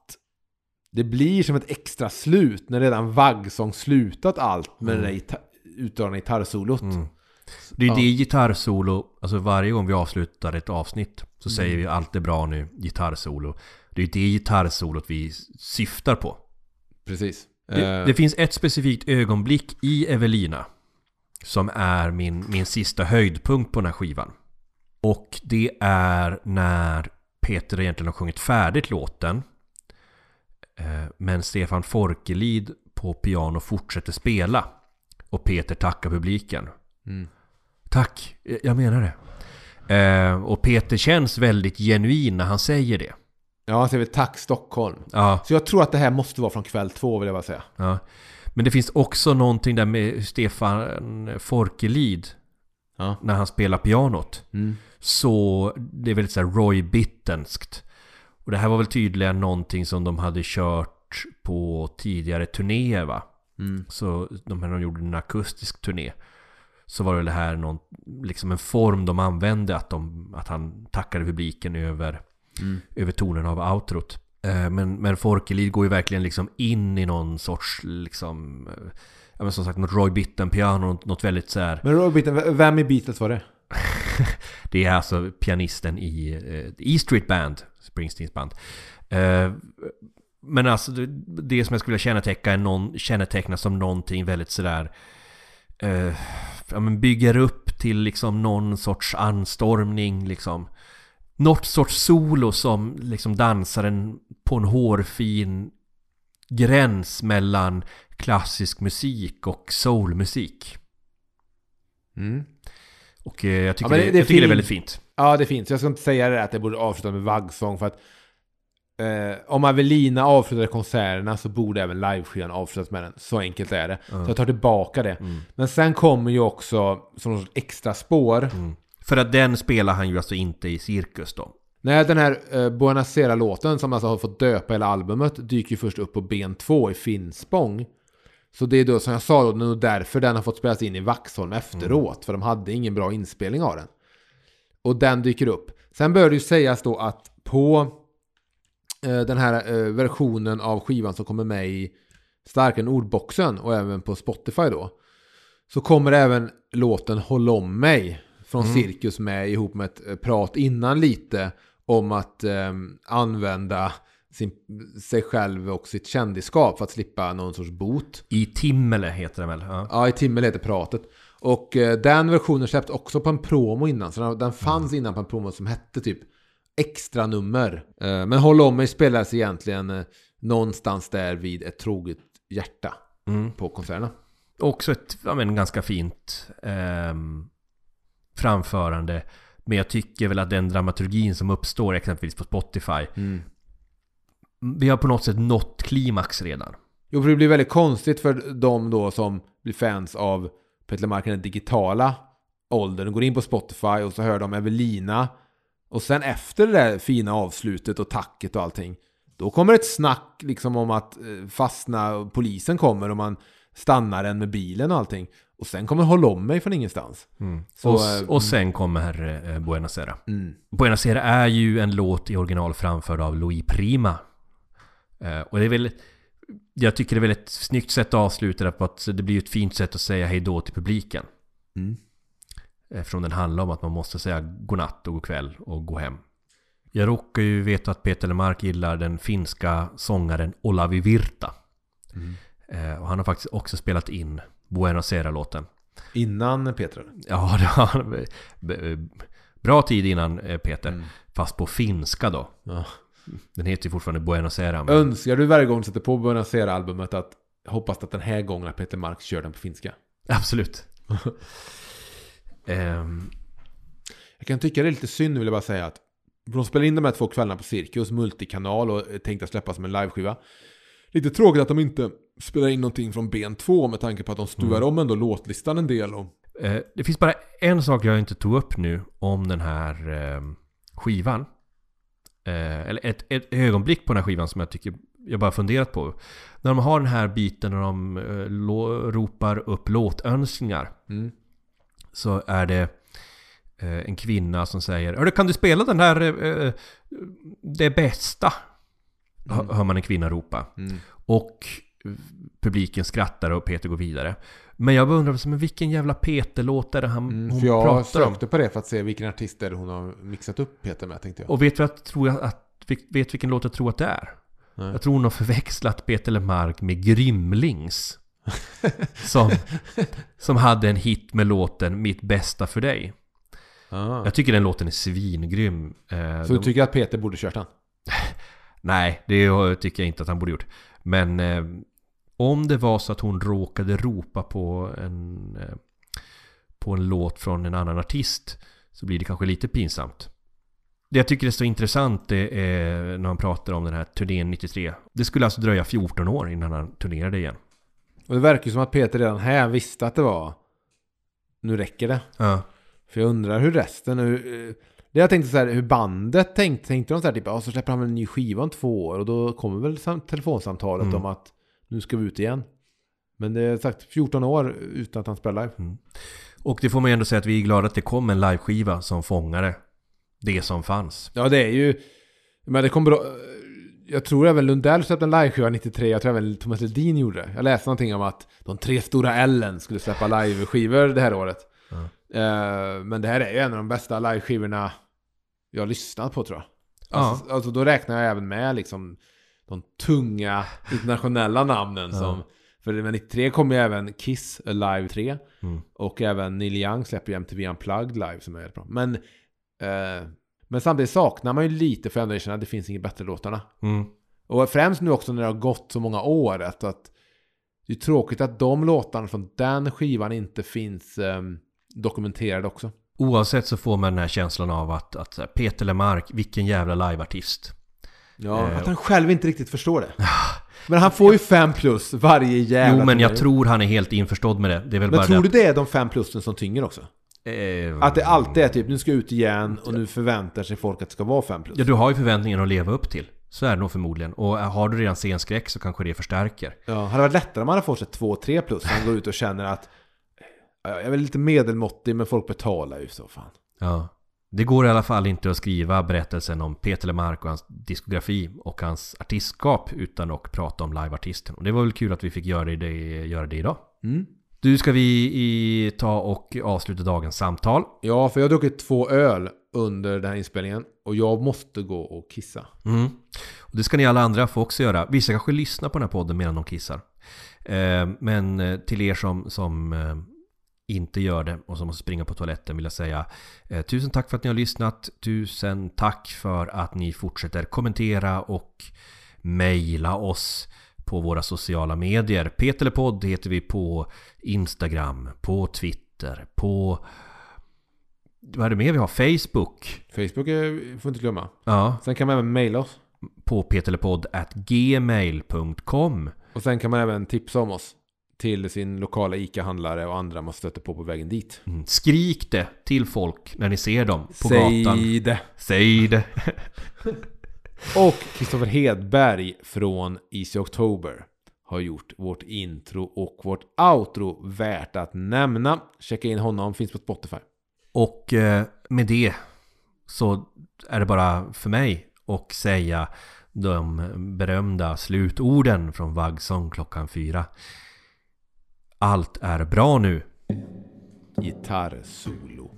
det blir som ett extra slut när redan Vaggsång slutat allt med det där gita- utdragna gitarrsolot. Mm. Det är ju Ja. det gitarrsolo, alltså varje gång vi avslutar ett avsnitt så säger vi allt är bra nu, gitarrsolo. Det är ju det gitarrsolot vi syftar på. Precis. Det, Eh, det finns ett specifikt ögonblick i Evelina som är min, min sista höjdpunkt på den här skivan. Och det är när Peter egentligen har sjungit färdigt låten. eh, Men Stefan Forkelid på piano fortsätter spela. Och Peter tackar publiken. Mm. Tack, jag- menar det. Eh, och Peter känns väldigt genuin när han säger det. Ja, han säger väl Tack Stockholm. Ja, Så jag tror att det här måste vara från kväll två vill jag bara säga. ja. Men det finns också någonting där med Stefan Forkelid Ja. när han spelar pianot. Mm. Så det är väldigt så här Roy Bittenskt. Och det här var väl tydligen någonting som de hade kört på tidigare turnéer va? Mm. Så de här de gjorde en akustisk turné. Så var det här någon, liksom en form de använde att, de, att han tackade publiken över, Mm. över tonen av outrot. Eh, Men, men Forkelid går ju verkligen liksom in i någon sorts liksom eh, Ja men som sagt något Roy Bitten-piano, något, väldigt så här Men Robin, v- vem i Beatles var det? Det är alltså pianisten i eh, E Street Band, Springsteens band. Eh, men alltså det, det som jag skulle vilja känneteckna, är någon, känneteckna som någonting väldigt sådär eh, ja, men bygger upp till liksom någon sorts anstormning liksom. Något sorts solo som liksom dansaren på en hårfin gräns mellan klassisk musik och soulmusik. Mm. Och eh, jag tycker, Ja, det, det- är jag tycker det är fint. väldigt fint. Ja, det finns. Jag ska inte säga det att det borde avsluta med vaggsång för att eh, om Avelina avslutade konserterna så borde även liveskivan avslutas med den. Så enkelt är det. Så jag tar tillbaka det. Mm. Men sen kommer ju också som något extra spår. För att den spelar han ju alltså inte i cirkus då. Nej, den här eh, Buonasera-låten som alltså har fått döpa hela albumet dyker ju först upp på ben 2 i Finspång. Så det är då som jag sa då, det är därför den har fått spelas in i Vaxholm efteråt. För de hade ingen bra inspelning av den. Och den dyker upp. Sen bör det ju sägas då att på den här eh, versionen av skivan som kommer med i Starkare ordboxen och även på Spotify då. Så kommer även låten Håll om mig från Cirkus med ihop med ett eh, prat innan lite om att eh, använda sin, sig själv och sitt kändisskap för att slippa någon sorts bot. I Timmele heter den väl? Ja. Ja, i Timmel heter pratet. Och eh, den versionen släpptes också på en promo innan. Så den, den fanns innan på en promo som hette typ extra nummer. Eh, men Håll om mig spelades egentligen eh, någonstans där vid ett troget hjärta Mm. på konserterna. Också ett ja, men, ganska fint ehm, framförande. Men jag tycker väl att den dramaturgin som uppstår exempelvis på Spotify. Vi har på något sätt nått klimax redan. Jo, för det blir väldigt konstigt för de då som blir fans av Peter Lemark i den digitala åldern. Går in på Spotify och så hör de Evelina. Och sen efter det där fina avslutet och tacket och allting. Då kommer ett snack liksom om att eh, fastna, polisen kommer och man stannar den med bilen och allting. Och sen kommer Håll om mig från ingenstans. Så, och, eh, och sen kommer eh, Buenos Aires. Mm. Buenos Aires är ju en låt i original framförd av Louis Prima. Eh, och det är väl... Jag tycker det är väl ett snyggt sätt att avsluta det på att det blir ett fint sätt att säga hej då till publiken. Mm. Eftersom den handlar om att man måste säga godnatt och god kväll och gå hem. Jag råkar ju veta att Peter Lemark gillar den finska sångaren Olavi Virta. Eh, och han har faktiskt också spelat in Buenos Aires-låten. Innan Petra. Ja, det. B- Bra tid innan eh, Peter. Fast på finska då. Ja. Den heter ju fortfarande Buenos Aires. men- Önskar du varje gång du sätter på Buenos albumet att hoppas att den här gången att Peter Mark kör den på finska? Absolut. Ehm, Jag kan tycka det är lite synd vill jag bara säga att de spelar in de här två kvällarna på Cirkus, multikanal och är tänkta släppa som en liveskiva. Lite tråkigt att de inte spelar in någonting från ben 2 med tanke på att de stuvar om ändå låtlistan en del. Och... eh, det finns bara en sak jag inte tog upp nu om den här eh, skivan. Eh, eller ett, ett ögonblick på den här skivan som jag tycker jag bara funderat på. När de har den här biten när de eh, ropar upp låtönskningar. Mm. Så är det eh, en kvinna som säger Hörru, kan du spela den här eh, Det bästa? Hör- Hör man en kvinna ropa. Mm. Och publiken skrattar och Peter går vidare. Men jag bara undrar, men vilken jävla Peter-låt är det han, Mm, hon jag pratar om? sökte på det för att se vilken artist det är hon har mixat upp Peter med tänkte jag. Och vet du jag tror jag att, vet vilken låt jag tror att det är? Nej. Jag tror hon har förväxlat Peter Lemark med Grymlings. som, som hade en hit med låten Mitt bästa för dig. Ah. Jag tycker den låten är svingrym. Eh, Så du de- tycker att Peter borde kört den? Nej, det tycker jag inte att han borde gjort. Men eh, om det var så att hon råkade ropa på en, eh, på en låt från en annan artist så blir det kanske lite pinsamt. Det jag tycker är så intressant är när man pratar om den här turnén 93. Det skulle alltså dröja 14 år innan han turnerade igen. Och det verkar ju som att Peter redan här visste att det var Nu räcker det. Ja. För jag undrar hur resten, hur, det jag tänkte så här, hur bandet tänkte, tänkte de så här typ, ja så släpper han väl en ny skiva om två år och då kommer väl sam- telefonsamtalet Mm. om att nu ska vi ut igen. Men det är sagt 14 år utan att han spelar live. Och det får man ju ändå säga att vi är glada att det kom en liveskiva som fångade det som fanns. Ja det är ju, men det kom bra. Jag tror även Lundell släppte en liveskiva 93, jag tror även Thomas Ledin gjorde det. Jag läste någonting om att de tre stora Ellen skulle släppa liveskivor det här året. Eh, men det här är ju en av de bästa liveskivorna jag har lyssnat på tror jag. Ja. Alltså, alltså då räknar jag även med liksom de tunga internationella namnen Ja. som för med 93 kommer ju även Kiss Alive 3 Mm. och även Neil Young släpper ju MTV Unplugged live som är väldigt bra. Men, eh, men samtidigt saknar man ju lite för att det finns inget bättre låtarna. Mm. Och främst nu också när det har gått så många år att, att det är tråkigt att de låtarna från den skivan inte finns eh, dokumenterade också. Oavsett så får man den här känslan av att, att Peter Lemark, vilken jävla liveartist. Ja, Eh, att han själv inte riktigt förstår det. Men han får ju 5 plus varje jävla Jo men jag tror han är helt införstådd med det. Det är väl Men bara tror det du det är de 5 plusen som tynger också? Eh, Att det alltid är typ, nu ska jag ut igen och nu förväntar sig folk att det ska vara 5 plus. Ja, du har ju förväntningar att leva upp till. Så är det nog förmodligen. Och har du redan scenskräck så kanske det förstärker. Ja, hade det varit lättare om man hade fått sig 2-3 plus. Han går ut och känner att ja, jag är väl lite medelmåttig men folk betalar ju så fan. Ja. Det går i alla fall inte att skriva berättelsen om Peter Lemark och hans diskografi och hans artistskap utan att prata om liveartisten. Och det var väl kul att vi fick göra det, göra det idag. Mm. Du, ska vi i, ta och avsluta dagens samtal? Ja, för jag har druckit två öl under den här inspelningen och jag måste gå och kissa. Mm. Och det ska ni alla andra få också göra. Vissa kanske lyssnar på den här podden medan de kissar. Eh, men eh, till er som, som eh, inte gör det och som måste springa på toaletten vill jag säga eh, tusen tack för att ni har lyssnat. Tusen tack för att ni fortsätter kommentera och mejla oss på våra sociala medier. Peterlepodd heter vi på Instagram, på Twitter, på vad är det mer vi har? Facebook. Facebook är, får inte glömma. Ja, Sen kan man även mejla oss. på peterlepodd.gmail.com Och sen kan man även tipsa om oss till sin lokala ICA-handlare och andra man stöter på på vägen dit. Mm, Skrik det till folk när ni ser dem på gatan. Säg det! Säg det. Och Kristoffer Hedberg från Easy October har gjort vårt intro och vårt outro värt att nämna. Checka in honom, finns på Spotify. Och eh, med det så är det bara för mig att säga de berömda slutorden från Vaggsång klockan fyra. Allt är bra nu. Gitarrsolo.